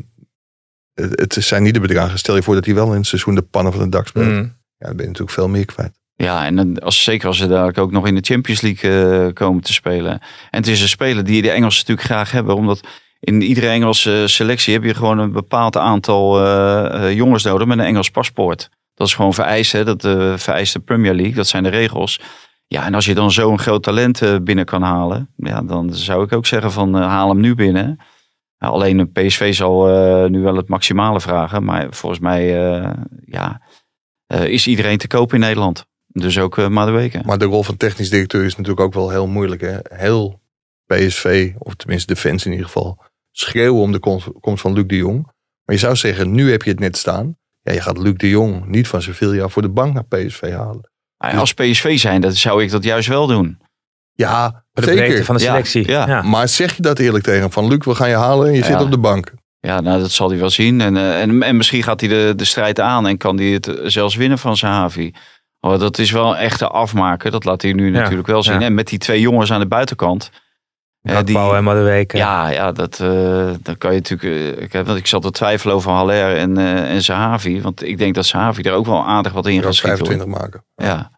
het, het zijn niet de bedragen. Stel je voor dat hij wel in het seizoen de pannen van het dak speelt. Mhm. Ja, dan ben je natuurlijk veel meer kwijt. Ja, en als, zeker als ze dadelijk ook nog in de Champions League eh, komen te spelen. En het is een speler die de Engelsen natuurlijk graag hebben. Omdat in iedere Engelse selectie heb je gewoon een bepaald aantal eh, eh, jongens nodig met een Engels paspoort. Dat is gewoon vereist, hè? dat eh, vereist de Premier League. Dat zijn de regels. Ja, en als je dan zo'n groot talent eh, binnen kan halen. Ja, dan zou ik ook zeggen van eh, haal hem nu binnen. Ja, alleen de PSV zal eh, nu wel het maximale vragen. Maar volgens mij eh, ja, eh, is iedereen te koop in Nederland. Dus ook uh, Madueke. Maar de rol van technisch directeur is natuurlijk ook wel heel moeilijk. Hè? Heel PSV, of tenminste de fans in ieder geval, schreeuwen om de komst van Luc de Jong. Maar je zou zeggen, nu heb je het net staan. Ja, je gaat Luc de Jong niet van Sevilla voor de bank naar PSV halen. Als PSV zijn, dat zou ik dat juist wel doen. Ja, Voor de breedte zeker. van de selectie. ja. Ja. Maar zeg je dat eerlijk tegen hem? Van Luc, we gaan je halen en je Ja. zit op de bank. Ja, nou, dat zal hij wel zien. En, eh, en, en misschien gaat hij de, de strijd aan en kan hij het eh, zelfs winnen van Sahavi. Oh, dat is wel een echte afmaker. Dat laat hij nu Ja, natuurlijk wel zien. ja. En met die twee jongens aan de buitenkant. Gakpo en Madueke. Ja, ja dat, eh, dan kan je natuurlijk. eh, ik, heb, want ik zat te twijfelen over Haller en, eh en Sahavi. Want ik denk dat Sahavi er ook wel aardig wat in gaat schieten. hoor. 25 maken. Ja.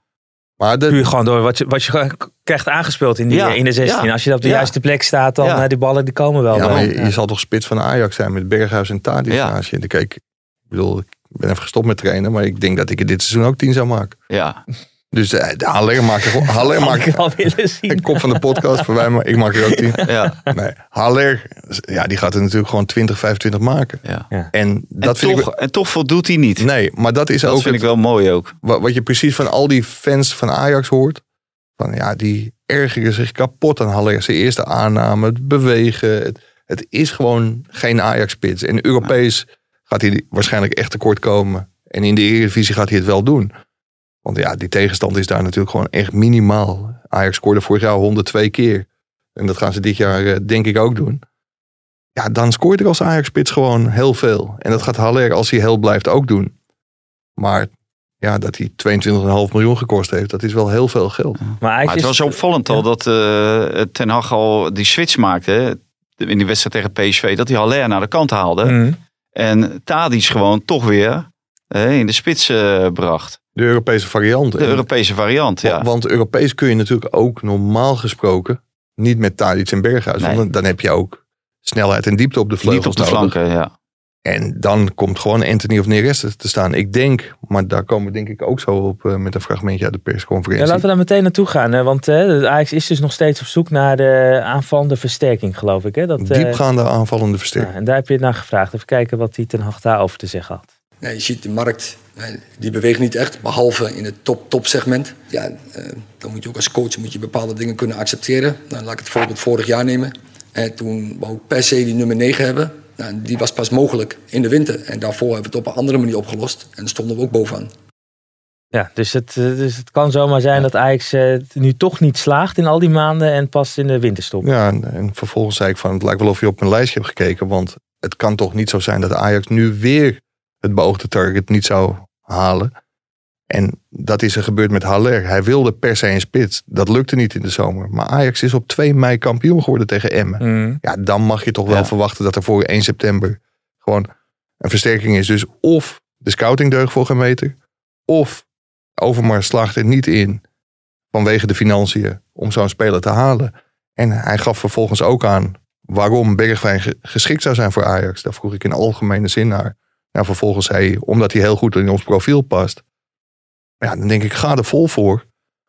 Maar de, Puur gewoon door wat je, wat je krijgt aangespeeld in, die, Ja, in de 16. ja, Als je op de ja. juiste plek staat, dan Ja. eh, die ballen die komen wel. ja, maar je, Ja. je zal toch spits van Ajax zijn met Berghuis en Tadic Ja. naast je. Kijk, ik bedoel, ik ben even gestopt met trainen. Maar ik denk dat ik het dit seizoen ook 10 zou maken. ja. Dus eh, de Haller maakt er, *laughs* Haller maakt ik *laughs* kop van de podcast voor wij, maar ik maak er ook 10. ja, Nee, Haller, ja, die gaat er natuurlijk gewoon 20, 25 maken. ja. En En, dat vind toch, ik... en toch voldoet hij niet. Nee, maar dat is dat ook vind het- ik wel mooi ook. wat, wat je precies van al die fans van Ajax hoort. Van ja, die ergeren zich kapot aan Haller. Zijn eerste aanname, het bewegen. Het, het is gewoon geen Ajax-spits. En Europees gaat hij waarschijnlijk echt tekort komen. En in de Eredivisie gaat hij het wel doen. Want ja, die tegenstand is daar natuurlijk gewoon echt minimaal. Ajax scoorde vorig jaar 102 keer. En dat gaan ze dit jaar eh, denk ik ook doen. Ja, dan scoort er als Ajax-spits gewoon heel veel. En dat gaat Haller, als hij heel blijft, ook doen. Maar ja, dat hij 22,5 miljoen gekost heeft, dat is wel heel veel geld. Maar het was opvallend al dat eh, Ten Hag al die switch maakte. In die wedstrijd tegen PSV. Dat hij Haller naar de kant haalde. Mhm. En Tadic gewoon toch weer eh, in de spits eh, bracht. De Europese variant. De Europese variant, ja. wa- Want Europees kun je natuurlijk ook normaal gesproken niet met Tadic en Berghuis. Nee. Want dan, heb je ook snelheid en diepte op de Niet vleugels op de nodig. flanken, ja. En dan komt gewoon Anthony of Neres te staan. Ik denk, maar daar komen we denk ik ook zo op uh, met een fragmentje uit de persconferentie. Ja, laten we daar meteen naartoe gaan. Hè? Want uh, Ajax is dus nog steeds op zoek naar de aanvallende versterking, geloof ik. Hè? Dat, Diepgaande aanvallende versterking. Ja, en daar heb je naar gevraagd. Even kijken wat hij ten Hag daarover te zeggen had. Nee, je ziet de markt, die beweegt niet echt, behalve in het top-top segment. Ja, uh, dan moet je ook als coach moet je bepaalde dingen kunnen accepteren. Nou, laat ik het voorbeeld vorig jaar nemen. En toen wou ik per se die nummer 9 hebben. Nou, die was pas mogelijk in de winter. En daarvoor hebben we het op een andere manier opgelost. En stonden we ook bovenaan. Ja, dus het, eh, dus het kan zomaar zijn dat Ajax uh, nu toch niet slaagt in al die maanden en pas in de winter stopt. Ja, en, en, vervolgens zei ik van het lijkt wel of je op mijn lijstje hebt gekeken. Want het kan toch niet zo zijn dat Ajax nu weer het beoogde target niet zou halen. En dat is er gebeurd met Haller. Hij wilde per se een spits. Dat lukte niet in de zomer. Maar Ajax is op 2 mei kampioen geworden tegen Emmen. Mm. Ja, dan mag je toch wel verwachten dat er voor 1 september gewoon een versterking is. Dus of de scouting deugt voor geen meter. Of Overmars slaagt er niet in vanwege de financiën om zo'n speler te halen. En hij gaf vervolgens ook aan waarom Bergwijn geschikt zou zijn voor Ajax. Daar vroeg ik in algemene zin naar. Nou, vervolgens zei hij, omdat hij heel goed in ons profiel past. Ja, dan denk ik, ga er vol voor.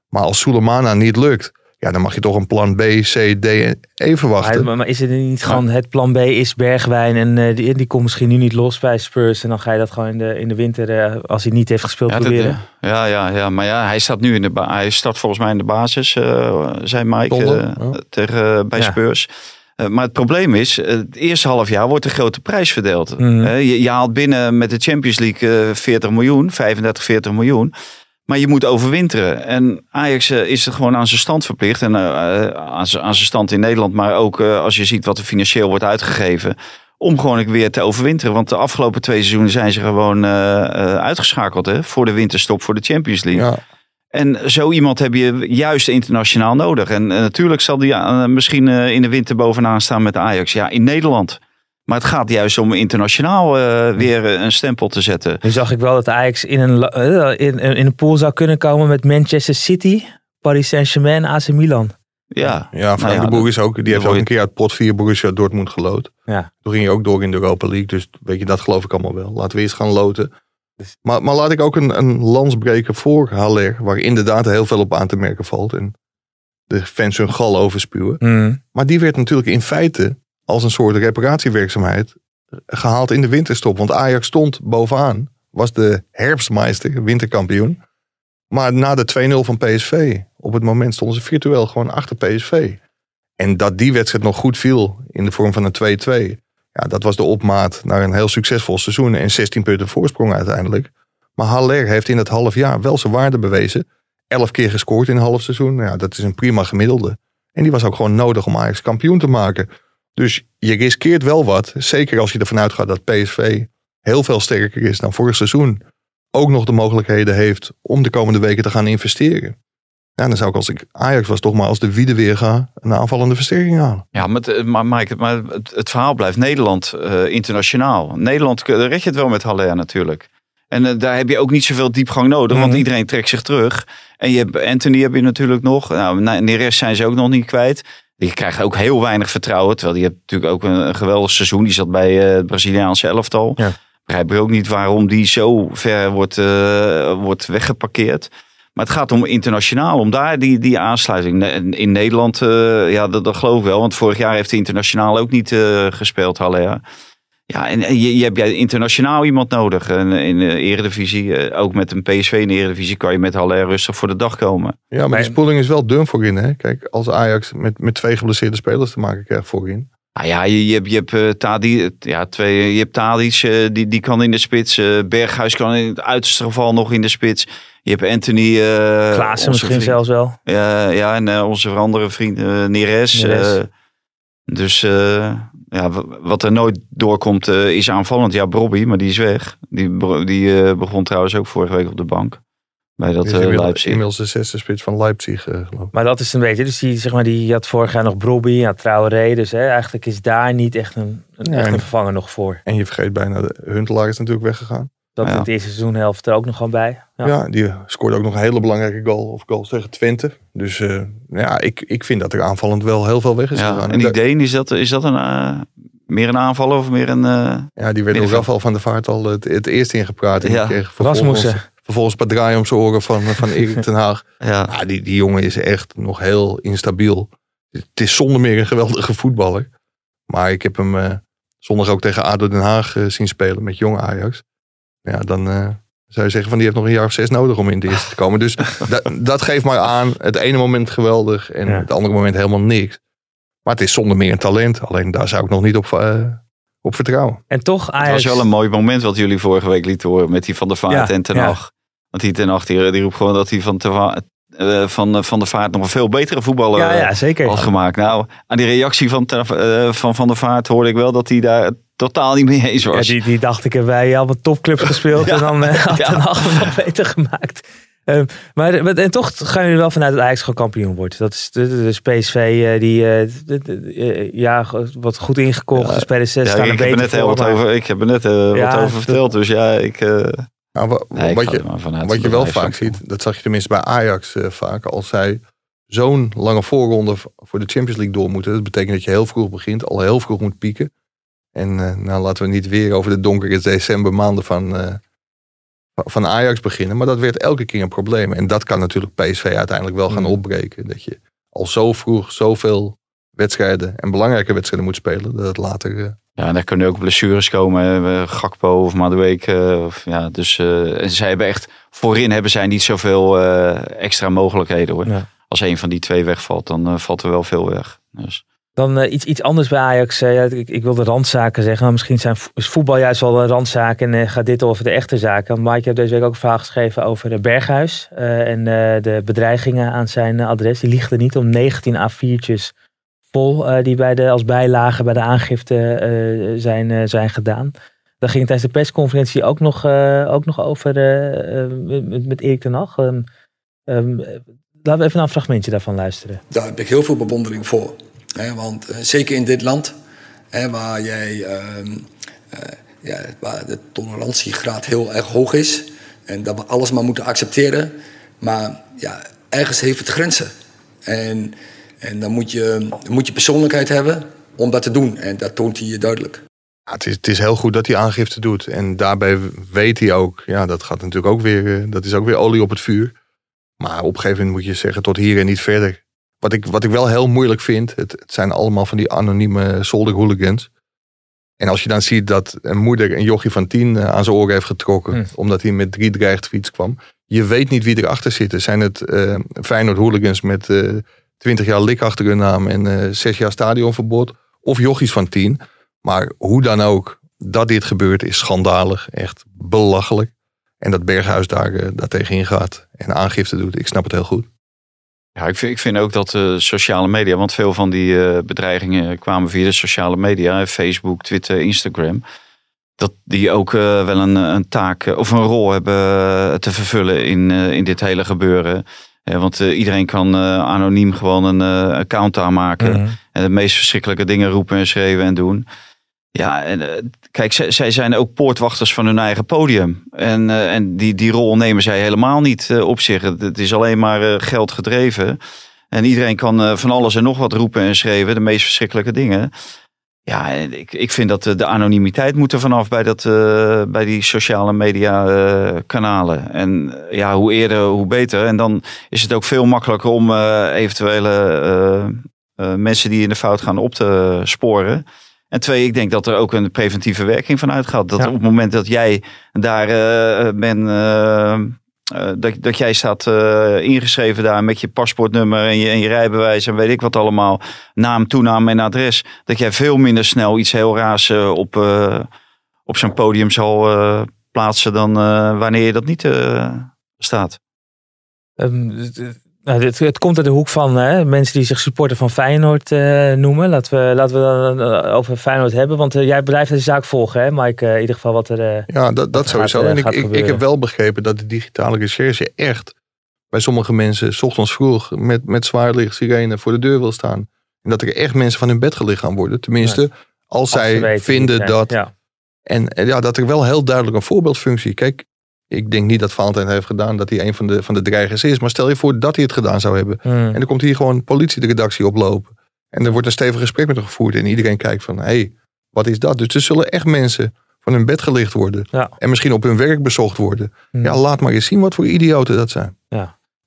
Maar als Sulemana niet lukt, ja, dan mag je toch een plan B, C, D even wachten. Maar, maar is het niet gewoon het plan B is Bergwijn en uh, die, die komt misschien nu niet los bij Spurs en dan ga je dat gewoon in de, in de winter, uh, als hij niet heeft gespeeld, ja, proberen? Dat, ja, ja, ja, maar ja, hij staat nu in de hij staat volgens mij in de basis, uh, zei Mike, tegen, bij Spurs. maar het probleem is, het eerste half jaar wordt de grote prijs verdeeld. Mm. je, je, haalt binnen met de Champions League 40 miljoen, 35, 40 miljoen. Maar je moet overwinteren. En Ajax uh, is er gewoon aan zijn stand verplicht. En uh, aan zijn stand in Nederland. Maar ook uh, als je ziet wat er financieel wordt uitgegeven. Om gewoon weer te overwinteren. Want de afgelopen twee seizoenen zijn ze gewoon uitgeschakeld. Hè, voor de winterstop voor de Champions League. Ja. En zo iemand heb je juist internationaal nodig. En natuurlijk zal die misschien in de winter bovenaan staan met Ajax. Ja, in Nederland. Maar het gaat juist om internationaal uh, weer een stempel te zetten. Nu zag ik wel dat Ajax in een, uh, in, in een pool zou kunnen komen met Manchester City, Paris Saint-Germain, AC Milan. Ja, ja Frank nou ja, de Boer is ook, die heeft ook een keer uit pot 4 Borussia Dortmund gelood. Ja. Toen ging je ook door in de Europa League, dus weet je, dat geloof ik allemaal wel. Laten we eerst gaan loten. Dus- maar, maar laat ik ook een, een lans breken voor Haller, waar inderdaad heel veel op aan te merken valt. En de fans hun gal overspuwen. Mm. Maar die werd natuurlijk in feite als een soort reparatiewerkzaamheid gehaald in de winterstop. Want Ajax stond bovenaan, was de herfstmeister, winterkampioen. Maar na de 2-0 van PSV, op het moment stonden ze virtueel gewoon achter PSV. En dat die wedstrijd nog goed viel in de vorm van een 2-2. Ja, dat was de opmaat naar een heel succesvol seizoen en 16 punten voorsprong uiteindelijk. Maar Haller heeft in het half jaar wel zijn waarde bewezen. 11 keer gescoord in een half seizoen. Ja, dat is een prima gemiddelde. En die was ook gewoon nodig om Ajax kampioen te maken. Dus je riskeert wel wat. Zeker als je ervan uitgaat dat PSV heel veel sterker is dan vorig seizoen. Ook nog de mogelijkheden heeft om de komende weken te gaan investeren. Ja, dan zou ik als ik Ajax was toch maar als de wiede weer ga een aanvallende versterking halen. Ja, maar, maar Mike, maar het, het verhaal blijft Nederland uh, internationaal. Nederland red je het wel met Haller natuurlijk. En uh, daar heb je ook niet zoveel diepgang nodig, want mhm. iedereen trekt zich terug. En je hebt Anthony heb je natuurlijk nog. Nou, Neres zijn ze ook nog niet kwijt. Die krijgt ook heel weinig vertrouwen. Terwijl die heeft natuurlijk ook een, geweldig seizoen. Die zat bij uh, het Braziliaanse elftal. Ja. Begrijp ik ook niet waarom die zo ver wordt, uh, wordt weggeparkeerd. Maar het gaat om internationaal, om daar die, die aansluiting. In Nederland, uh, ja, dat, dat, geloof ik wel. Want vorig jaar heeft hij internationaal ook niet gespeeld, Haller. Ja, en, je, je hebt internationaal iemand nodig. En in de eredivisie, eh, ook met een PSV in de eredivisie, kan je met Haller rustig voor de dag komen. Ja, maar, de spoeling is wel dun voorin. Hè? Kijk, als Ajax met, met twee geblesseerde spelers te maken krijgt voorin. Nou ja, je, je hebt, je hebt, uh, Tadi, ja, twee, je hebt Tadic, uh, die, die kan in de spits. Uh, Berghuis kan in het uiterste geval nog in de spits. Je hebt Anthony. Klaassen misschien vriend, zelfs wel. Ja, ja en onze andere vriend Neres. Neres. dus ja, wat er nooit doorkomt uh, is aanvallend. Ja, Bobby, maar die is weg. Die, die uh, begon trouwens ook vorige week op de bank. Bij dat uh, Leipzig. Inmiddels de zesde spits van Leipzig, geloof ik. Maar dat is een beetje, dus die, zeg maar, die had vorig jaar nog Brobby, ja, Traoré. Dus hè, eigenlijk is daar niet echt een, een, echt een vervanger nog voor. En je vergeet bijna, de Huntelaar is natuurlijk weggegaan. Dat ja. het eerste seizoenhelft er ook nog gewoon bij. Ja. ja. die scoorde ook nog een hele belangrijke goal of goals tegen Twente. Dus uh, ja, ik, ik vind dat er aanvallend wel heel veel weg is ja, gegaan. En die Deen, is dat, is dat een... Uh, Meer een aanvaller of meer een... eh, Ja, die werd door. Rafael van der Vaart al het, het eerst ingepraat. Ja. Rasmussen. vervolgens een paar draaien om zijn oren van, van *laughs* Erik ten Haag. ja. Ja, die, die jongen is echt nog heel instabiel. Het is zonder meer een geweldige voetballer. Maar ik heb hem eh, zondag ook tegen ADO Den Haag eh, zien spelen met jonge Ajax. Ja, dan eh, zou je zeggen van die heeft nog een jaar of zes nodig om in de eerste te komen. Dus *laughs* dat, dat geeft maar aan. Het ene moment geweldig en Ja. het andere moment helemaal niks. Maar het is zonder meer een talent. Alleen daar zou ik nog niet op, eh, op vertrouwen. En toch Het Ajax... was wel een mooi moment wat jullie vorige week lieten horen met die Van der Vaart Ja, en Ten ja. Hag. Want die Ten Hag die, die roept gewoon dat hij van, Eh, van, eh, van der Vaart nog een veel betere voetballer ja, ja, zeker. had gemaakt. Nou, aan die reactie van, eh, van Van der Vaart hoorde ik wel dat hij daar totaal niet mee eens Ja, was. die, die dacht ik heb bij allemaal topclubs gespeeld *laughs* en dan eh, had Ja. Ten Hag hem nog beter gemaakt. Ehm, maar en toch gaan jullie wel vanuit dat Ajax gewoon kampioen wordt. Dat is de, de, de PSV eh, die eh, de- de- eh, ja wat goed ingekocht. Ja. de spelers Ja, staan ik, heb er net heel wat over, ik heb er net eh, Ja, wat over verteld. Dus ja, ik, eh, Nou, wa- nee, ik wat je, maar vanuit Wat je wel vaak ziet, dat zag je tenminste bij Ajax eh, vaak. Als zij zo'n lange voorronde voor de Champions League door moeten. Dat betekent dat je heel vroeg begint, al heel vroeg moet pieken. En eh, nou laten we niet weer over de donkere decembermaanden van, eh, van- van Ajax beginnen. Maar dat werd elke keer een probleem. En dat kan natuurlijk PSV uiteindelijk wel gaan Mm. opbreken. Dat je al zo vroeg zoveel wedstrijden en belangrijke wedstrijden moet spelen. Dat het later... eh, Ja, en daar kunnen ook blessures komen. hè. Gakpo of Madueke. Of, ja, dus eh, en zij hebben echt... Voorin hebben zij niet zoveel eh, extra mogelijkheden hoor. Ja. Als een van die twee wegvalt, dan eh, valt er wel veel weg. Dus, Dan eh, iets, iets anders bij Ajax. Eh, ja, ik, ik wilde randzaken zeggen. Maar misschien zijn, vo- is voetbal juist wel een randzaak. En eh, gaat dit over de echte zaken. Mike heeft deze week ook een verhaal geschreven over eh, Berghuis. eh, en eh, de bedreigingen aan zijn eh, adres. Die er niet om 19 A4'tjes eh, die bij de, als bijlage bij de aangifte eh, zijn, eh, zijn gedaan. Daar ging tijdens de persconferentie ook nog, ook nog over met, met Erik ten Hag. Ehm, ehm, laten we even naar een fragmentje daarvan luisteren. Daar heb ik heel veel bewondering voor. Hè, want zeker in dit land, hè, waar, jij, ehm, eh, ja, waar de tolerantiegraad heel erg hoog is. En dat we alles maar moeten accepteren. Maar ja, ergens heeft het grenzen. En, en dan, moet je, dan moet je persoonlijkheid hebben om dat te doen. En dat toont hij je duidelijk. Ja, het, is, het is heel goed dat hij aangifte doet. En daarbij weet hij ook, ja, dat gaat natuurlijk ook weer, eh, dat is ook weer olie op het vuur. Maar op een gegeven moment moet je zeggen, tot hier en niet verder. Wat ik, wat ik wel heel moeilijk vind, het, het zijn allemaal van die anonieme zolderhooligans. En als je dan ziet dat een moeder een jochie van tien eh, aan zijn oren heeft getrokken, Hm. omdat hij met drie dreigtweets kwam. Je weet niet wie erachter zit. Zijn het eh Feyenoord hooligans met eh 20 jaar lik achter hun naam en eh zes jaar stadionverbod? Of jochies van tien? Maar hoe dan ook, dat dit gebeurt is schandalig. Echt belachelijk. En dat Berghuis daar, eh, daar gaat en aangifte doet. Ik snap het heel goed. ja, ik, vind, ik vind ook dat eh, sociale media, want veel van die bedreigingen kwamen via de sociale media, Facebook, Twitter, Instagram. Dat die ook wel een, een taak of een rol hebben te vervullen in, in dit hele gebeuren. Want eh, iedereen kan eh, anoniem gewoon een eh, account aanmaken. Mhm. En de meest verschrikkelijke dingen roepen en schreeuwen en doen. Ja, en kijk, zij, zij zijn ook poortwachters van hun eigen podium. En, en die, die rol nemen zij helemaal niet op zich. Het, is alleen maar geld gedreven. En iedereen kan van alles en nog wat roepen en schreeuwen. De meest verschrikkelijke dingen. Ja, ik, ik vind dat de anonimiteit moet er vanaf bij, dat, eh, bij die sociale media eh, kanalen. En eh, ja, hoe eerder, hoe beter. En dan is het ook veel makkelijker om eventuele mensen die in de fout gaan op te sporen. En twee, ik denk dat er ook een preventieve werking van uitgaat. Dat Ja. op het moment dat jij daar eh eh, dat, dat jij staat eh, ingeschreven daar met je paspoortnummer en je, en je rijbewijs en weet ik wat allemaal, naam, toenaam en adres, dat jij veel minder snel iets heel raars eh, op, op zo'n podium zal plaatsen dan wanneer je dat niet staat. Ehm, nou, het, het komt uit de hoek van hè, mensen die zich supporter van Feyenoord eh, noemen. Laten we, laten we dan eh, over Feyenoord hebben. Want eh, jij blijft deze zaak volgen, hè, Mike? In ieder geval wat er... Ja, dat, dat sowieso. en ik, ik, heb wel begrepen dat de digitale recherche echt bij sommige mensen 's ochtends vroeg met, met zwaarlicht sirene voor de deur wil staan. En dat er echt mensen van hun bed gelicht gaan worden. Tenminste, als zij weten vinden dat Ja. En ja, dat er wel heel duidelijk een voorbeeldfunctie. Kijk, ik denk niet dat Valentijn heeft gedaan dat hij een van de, van de dreigers is. Maar stel je voor dat hij het gedaan zou hebben. Hmm. En dan komt hier gewoon politie de redactie oplopen. En er wordt een stevig gesprek met hem gevoerd. En iedereen kijkt van, hé, hey, wat is dat? Dus er zullen echt mensen van hun bed gelicht worden. Ja. En misschien op hun werk bezocht worden. Hm. Ja, laat maar eens zien wat voor idioten dat zijn.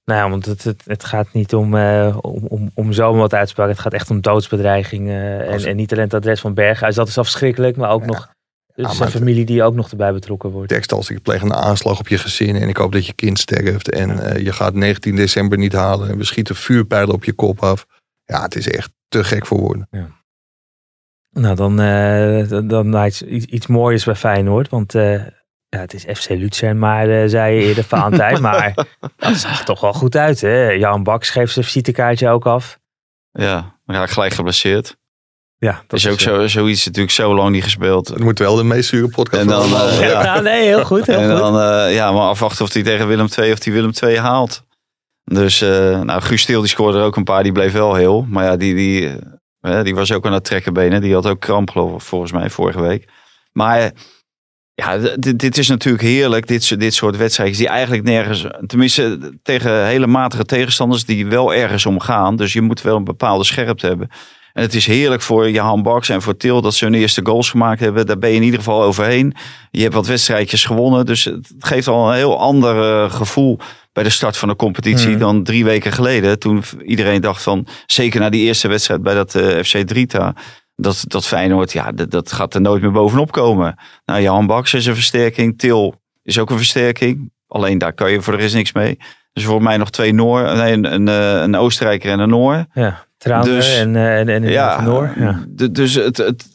Nou ja, want het, het, het gaat niet om, eh, om, om, om zomaar wat uitspraken. Het gaat echt om doodsbedreiging. eh, en, en niet alleen het adres van Berghuis. Dat is afschrikkelijk. Maar ook nog dus maar zijn het- familie die ook nog erbij betrokken wordt. Tekst als ik pleeg een aanslag op je gezin en ik hoop dat je kind sterft. En eh, je gaat 19 december niet halen. En we schieten vuurpijlen op je kop af. Ja, het is echt te gek voor woorden. Nou, dan, eh, dan, dan nou, iets, iets, iets moois bij Feyenoord. Want eh, ja, het is FC Luzern, maar eh, zei je eerder Valentijn. *laughs* maar dat zag er toch wel goed uit. Hè? Jan Baks geeft zijn visitekaartje ook af. Ja, raak ik gelijk geblesseerd. Ja, Dat is ook zo, zoiets natuurlijk zo lang niet gespeeld. Het moet wel de meest zure podcast En dan, eh, *laughs* Ja, ja. nee, heel goed. Heel En goed. dan eh, ja, maar afwachten of hij tegen Willem II of hij Willem II haalt. Dus eh nou, Guus Stil die scoorde er ook een paar, die bleef wel heel. Maar ja, die, die, eh, die was ook aan het trekkenbenen. Die had ook kramp geloof ik, volgens mij vorige week. Maar eh, ja, dit, dit is natuurlijk heerlijk. Dit, soort- dit soort wedstrijden die eigenlijk nergens... Tenminste tegen hele matige tegenstanders die wel ergens om gaan. Dus je moet wel een bepaalde scherpte hebben. En het is heerlijk voor Johan Baks en voor Til dat ze hun eerste goals gemaakt hebben. Daar ben je in ieder geval overheen. Je hebt wat wedstrijdjes gewonnen. Dus het geeft al een heel ander eh, gevoel bij de start van de competitie Hmm. dan drie weken geleden. Toen iedereen dacht van, zeker na die eerste wedstrijd bij dat eh, FC Drita. Dat, dat Feyenoord, ja, dat, dat gaat er nooit meer bovenop komen. Nou, Johan Baks is een versterking. Til is ook een versterking. Alleen daar kan je voor de rest niks mee. Dus voor mij nog twee Noor, nee, een, een, eh, een Oostenrijker en een Noor. Ja, Trauner Dus- en, eh, en, en Ja. Ja. dus het, het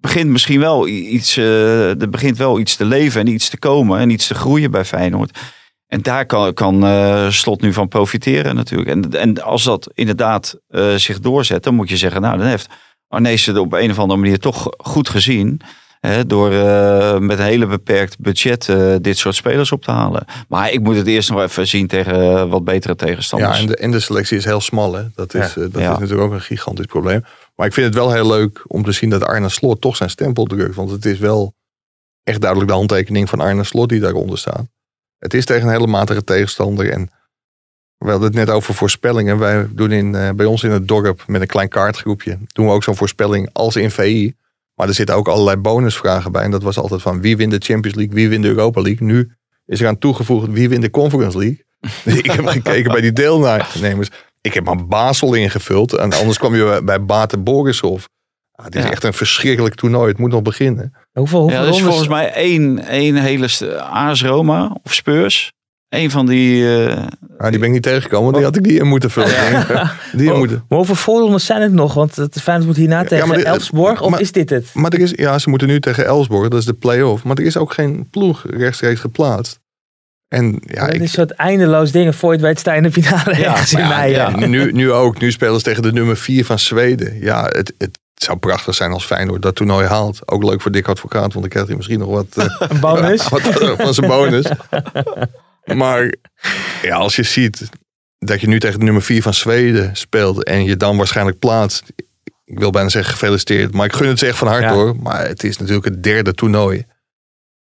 begint misschien wel iets, eh, er begint wel iets te leven en iets te komen en iets te groeien bij Feyenoord. En daar kan, kan eh, Slot nu van profiteren natuurlijk. En, en als dat inderdaad zich doorzet, dan moet je zeggen, nou dan heeft Arnees het op een of andere manier toch goed gezien. Door eh, met een hele beperkt budget eh, dit soort spelers op te halen. Maar ik moet het eerst nog even zien tegen eh, wat betere tegenstanders. Ja, en de, en de selectie is heel smal. Hè? Dat, is, Ja. dat Ja. is natuurlijk ook een gigantisch probleem. Maar ik vind het wel heel leuk om te zien dat Arne Slot toch zijn stempel drukt. Want het is wel echt duidelijk de handtekening van Arne Slot die daaronder staat. Het is tegen een hele matige tegenstander. En we hadden het net over voorspellingen. Wij doen in, bij ons in het dorp met een klein kaartgroepje. Doen we ook zo'n voorspelling als in VI. Maar er zitten ook allerlei bonusvragen bij. En dat was altijd van wie wint de Champions League, wie wint de Europa League. Nu is er aan toegevoegd wie wint de Conference League. Dus *laughs* ik heb gekeken bij die deelnemers. Ik heb maar Basel ingevuld. En anders kwam je bij- bij Bate Borisov. Ah, het is Ja. echt een verschrikkelijk toernooi. Het moet nog beginnen. Hoeveel, hoeveel Ja, er is rondes- volgens mij één, één hele AS Roma of Spurs. Eén van die... eh, Ah, die ben ik niet tegengekomen. want Die had ik die in moeten vullen. *laughs* Die in Oh, moeten. Maar hoeveel voorrondes zijn het nog? Want het Feyenoord moet hierna tegen Elfsborg. Of maar- is dit het? Maar er is, ja, ze moeten nu tegen Elsborg. Dat is de play-off. Maar er is ook geen ploeg rechtstreeks geplaatst. En ja, het ik, is een soort eindeloos dingen. Voor je het weet sta je in de finale ergens in Ja, mei. ja, hè? nu, nu ook. Nu spelen ze tegen de nummer 4 van Zweden. Ja, het, het zou prachtig zijn als Feyenoord dat toernooi haalt. Ook leuk voor Dick Advocaat, want dan krijgt hij misschien nog wat, eh, *laughs* Een bonus. *laughs* wat van zijn bonus. *laughs* Maar ja, als je ziet dat je nu tegen de nummer 4 van Zweden speelt en je dan waarschijnlijk plaatst. Ik wil bijna zeggen gefeliciteerd, maar ik gun het ze echt van harte Ja. hoor. Maar het is natuurlijk het derde toernooi.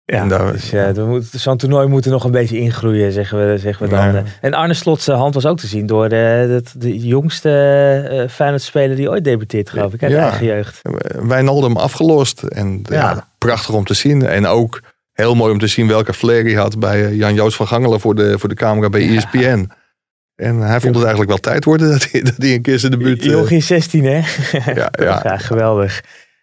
Ja, daar- dus, ja, zo'n toernooi moet er nog een beetje ingroeien, zeggen we, zeggen we dan. Ja. eh. En Arne Slot's hand was ook te zien door de, de, de jongste uh, Feyenoord-speler die ooit debuteert, geloof ik, uit Ja. eigen jeugd. Wijnaldum afgelost. En. Ja. prachtig om te zien. En ook heel mooi om te zien welke flair hij had bij eh, Jan-Joos van Gangelen voor de, voor de camera bij E ESPN. En hij vond het eigenlijk wel tijd worden dat hij, dat hij een keer zijn debuut... eh, Jochie 16, hè? ja, *laughs* ja. Ja, geweldig.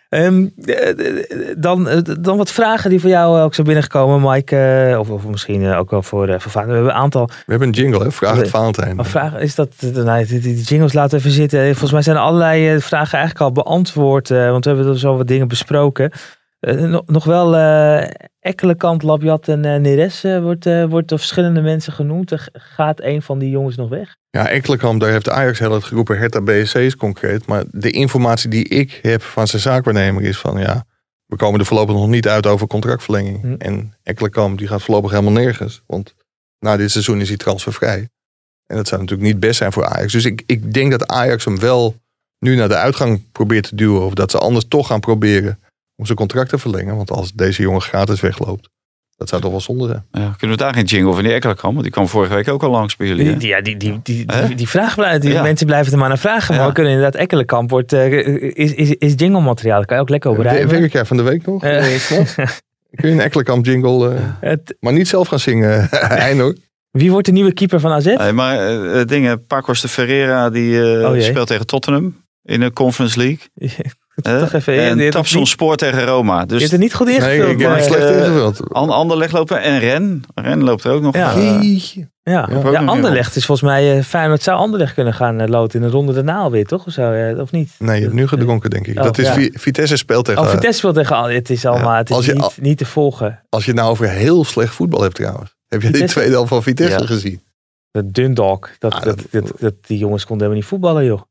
Ehm, eh, eh, dan, eh, dan wat vragen die voor jou eh, ook zijn binnengekomen, Mike. eh, of, of misschien eh, ook wel voor, eh voor Valentijn. We hebben een aantal We hebben een jingle, hè? Vraag het. Valentijn. vragen. Is dat, eh, nee, die, die jingles laten even zitten. Volgens mij zijn allerlei eh, vragen eigenlijk al beantwoord. eh, want we hebben er zo wat dingen besproken. Eh, nog, wel eh Ekkelenkamp, Labjat en eh, Neres wordt, wordt door verschillende mensen genoemd. Er gaat een van die jongens nog weg? Ja, Ekkelenkamp, daar heeft Ajax heel hard geroepen. Hertha BSC is concreet. Maar de informatie die ik heb van zijn zaakwaarnemer is van... ja, we komen er voorlopig nog niet uit over contractverlenging. Hm. En Ekkelenkamp die gaat voorlopig helemaal nergens. Want na dit seizoen is hij transfervrij. En dat zou natuurlijk niet best zijn voor Ajax. Dus ik, ik denk dat Ajax hem wel nu naar de uitgang probeert te duwen. Of dat ze anders toch gaan proberen om zijn contract te verlengen. Want als deze jongen gratis wegloopt, Dat zou toch wel zonde zijn. Ja, kunnen we daar geen jingle van die Ekkelenkamp? Want die kwam vorige week ook al langs bij jullie. hè? Die, ja, die, die, die, die, die vraag blijft, die Ja. mensen blijven er maar naar vragen. Maar Ja. we kunnen inderdaad, Ekkelenkamp wordt, eh, is, is, is jingle materiaal. Daar kan je ook lekker over Wer- rijden. Werk jij van de week nog? Eh. eh? Kun je een Ekkelenkamp jingle, eh, Het- maar niet zelf gaan zingen, *laughs* Eino? Wie wordt de nieuwe keeper van AZ? Nee, maar dingen, Pacos de Ferreira die eh, Oh speelt tegen Tottenham in de Conference League. *laughs* Toch even, je- je en het Tapson niet- Spoor tegen Roma. Je Dus hebt er niet goed Nee, ingevuld. ik heb het eh, slecht eh, ingevuld. An Anderlecht lopen en Ren. Ren loopt er ook nog. Ja. Jeetje. ja, Anderlecht is volgens mij eh Feyenoord zou Anderlecht kunnen gaan uh, loten in de ronde daarna alweer, toch? Of, zo, eh, of niet? Nee, je hebt nu gedronken, denk ik. Oh, dat is ja. Vitesse speelt tegen... Oh, Vitesse speelt tegen Al- Het is allemaal, het is Als je niet, al- niet te volgen. Als je het nou over heel slecht voetbal hebt trouwens. Heb je die tweede helft van Vitesse Ja. gezien? De Dundalk, dat, Ah, dat, dat- dat, dat, die jongens konden helemaal niet voetballen, joh.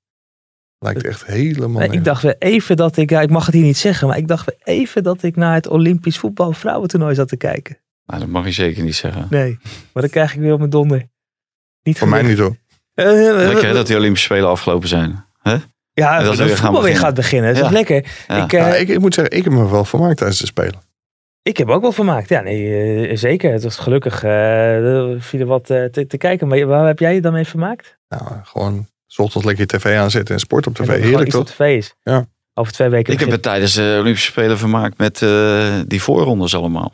Lijkt echt helemaal Nee, ik dacht weer even dat ik, ja, ik mag het hier niet zeggen, maar ik dacht weer even dat ik naar het Olympisch voetbal vrouwentoernooi zat te kijken. nou, dat mag je zeker niet zeggen. Nee, maar dan krijg ik weer op mijn donder. Niet Voor mij niet hoor. Lekker hè, dat die Olympische Spelen afgelopen zijn. Ja, En dat dat we weer het gaan voetbal weer gaat beginnen. Dat is Ja. lekker. Ja. Ik, eh, Ja, ik, ik moet zeggen, ik heb me wel vermaakt tijdens de Spelen. Ik heb ook wel vermaakt. Ja, nee, eh, zeker. Het was gelukkig eh viel er wat eh, te, te kijken. Maar waar heb jij je dan mee vermaakt? Nou, gewoon 's ochtends lekker je tv aanzetten en sport op tv. dat er Heerlijk toch? op tv is. Ja. Over twee weken. Ik heb het tijdens de Olympische Spelen vermaakt met eh, die voorrondes allemaal.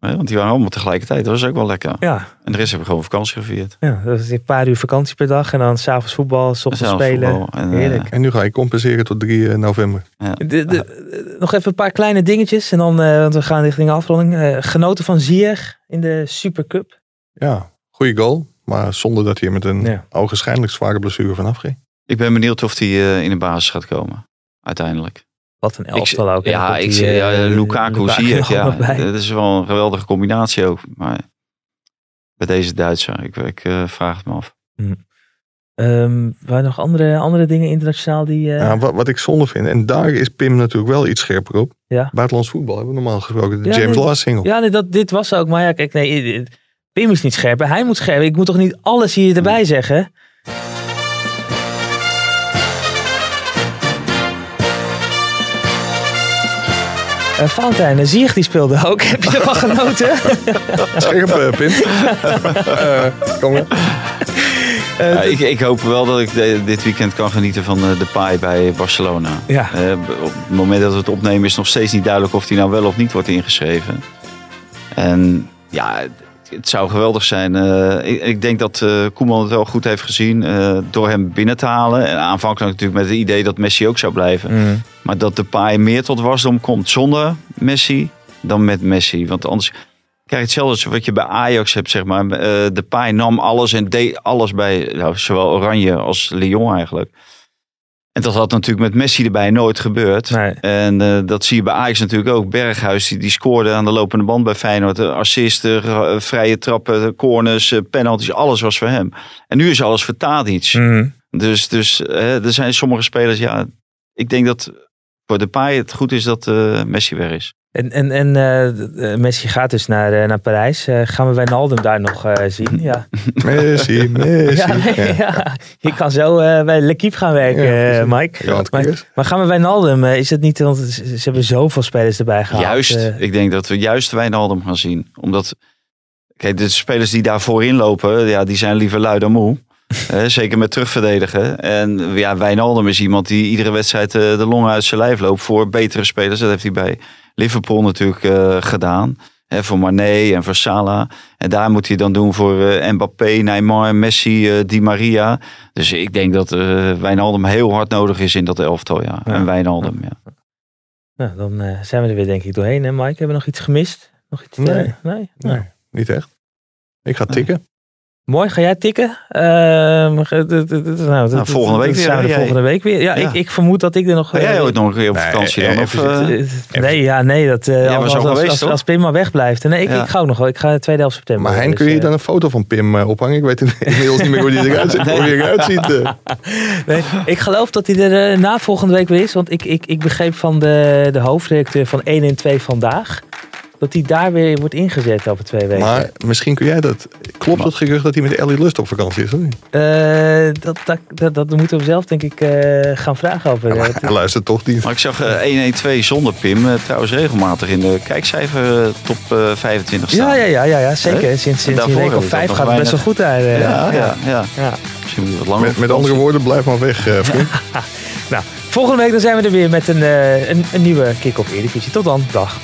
Hè, want die waren allemaal tegelijkertijd. Dat was ook wel lekker. Ja, En de rest hebben we gewoon vakantie gevierd. ja, dat is een paar uur vakantie per dag. En dan s'avonds voetbal, s ochtends Zelf spelen. voetbal. En, eh, Heerlijk. En nu ga je compenseren tot 3 november. De, de, eh, nog even een paar kleine dingetjes. En dan, eh, want we gaan richting afronding. Eh, genoten van Ziyech in de Supercup. Ja, goede goal. Maar zonder dat hij er met een Ja. ogenschijnlijk zware blessure vanaf ging. Ik ben benieuwd of die eh, in de basis gaat komen. Uiteindelijk. Wat een elftal ook. hè. Ja, ik die, ja, eh, Lukaku zie ik. *laughs* Ja, dat is wel een geweldige combinatie ook. Maar bij deze Duitser, ik, ik eh, vraag het me af. Ehm, waren nog andere, andere dingen internationaal die... eh, Ja, wat, wat ik zonde vind, en daar is Pim natuurlijk wel iets scherper op. Ja. Buitenlands voetbal hebben we normaal gesproken. De Ja, James nee. Last single. Ja, nee, dat, dit was ook. Maar ja, kijk, nee, Pim is niet scherp. Hij moet scherp. Ik moet toch niet alles hier erbij zeggen? Uh, Fountain, uh, Zieg die speelde ook. *laughs* Heb je ervan genoten? *laughs* Scherp, eh, Pim. *laughs* Eh, kom. Eh, Ja, ik, ik hoop wel dat ik de- dit weekend kan genieten van eh, de paai bij Barcelona. Ja. Op het moment dat we het opnemen is nog steeds niet duidelijk of die nou wel of niet wordt ingeschreven. En ja, het, zou geweldig zijn. Eh, ik, ik denk dat eh, Koeman het wel goed heeft gezien eh, door hem binnen te halen. En aanvankelijk natuurlijk met het idee dat Messi ook zou blijven. Mm. Maar dat de paai meer tot wasdom komt zonder Messi dan met Messi. Want anders krijg je hetzelfde als wat je bij Ajax hebt, zeg maar. De paai nam alles en deed alles bij nou, zowel Oranje als Lyon eigenlijk. En dat had natuurlijk met Messi erbij nooit gebeurd. Nee. En eh, dat zie je bij Ajax natuurlijk ook. Berghuis die, die scoorde aan de lopende band bij Feyenoord. Eh, Assisten, eh, vrije trappen, corners, penalties. Alles was voor hem. En nu is alles voor Tadic. Mm. Dus, dus er zijn sommige spelers, ja, ik denk dat voor de paai het goed is dat Messi weg is. En, en, en eh, eh, Messi gaat dus naar, eh, naar Parijs. Eh, gaan we Wijnaldum daar nog eh, zien? Ja. *laughs* Messi, Messi. Ja, nee, Ja. *laughs* ja. Je kan zo eh, bij L'Equipe gaan werken, Ja, eh. Mike. Maar, maar gaan we Wijnaldum, is het niet, want ze hebben zoveel spelers erbij gehaald. juist, ik denk dat we juist Wijnaldum gaan zien. Omdat, kijk, de spelers die daar voorin lopen, ja, die zijn liever lui dan moe. *laughs* Zeker met terugverdedigen. En ja, Wijnaldum is iemand die iedere wedstrijd eh, de longen uit zijn lijf loopt voor betere spelers. Dat heeft hij bij Liverpool natuurlijk eh, gedaan. Hè, voor Mané en voor Salah. En daar moet hij dan doen voor eh, Mbappé, Neymar, Messi, eh, Di Maria. Dus ik denk dat eh Wijnaldum heel hard nodig is in dat elftal. Ja. Ja. En Wijnaldum, ja. Nou, dan eh, zijn we er weer denk ik doorheen, hè Mike? Hebben we nog iets gemist? Nog iets? Nee. nee? Nee, niet echt. Ik ga tikken. Mooi, ga jij tikken? Nou, volgende week weer, zijn we de jij? volgende week weer. Ja, Ja. Ik, ik vermoed dat ik er nog... Ga eh, jij ooit nog een keer op Nee, vakantie eh, dan? Of, even eh, eh, nee, ja, nee. Dat, eh, Ja, als, al als, geweest, als, Pim maar wegblijft. Nee, ik, Ja. ik ga ook nog wel. Ik ga tweede helft september. Maar Hein, Dus, kun je eh, dan een foto van Pim eh, ophangen? Ik weet *laughs* inmiddels niet meer hoe die *laughs* eruit ziet. Hoe die eruit ziet. eh. *laughs* Nee, ik geloof dat hij er eh, na volgende week weer is. Want ik, ik, ik begreep van de, de hoofdredacteur van 1 en 2 vandaag. Dat hij daar weer wordt ingezet over twee weken. Maar misschien kun jij dat. Klopt het gerucht dat hij met Ellie Lust op vakantie is? Of niet? Eh, dat, dat, dat, dat moeten we zelf denk ik eh, gaan vragen over. Ja, maar eh, hij luistert toch niet. Maar ik zag eh, 112 zonder Pim trouwens regelmatig in de kijkcijfer top eh, 25 staan. ja, ja, ja, ja, ja, zeker. Sinds, sinds die week of vijf gaat het best wel goed daar. eh. ja, ja, ja. ja. Misschien moet je wat langer Met, met andere woorden, blijf maar weg, eh, vriend. *laughs* Nou, volgende week dan zijn we er weer met een, eh, een, een nieuwe kick-off Eredivisie. Tot dan. Dag.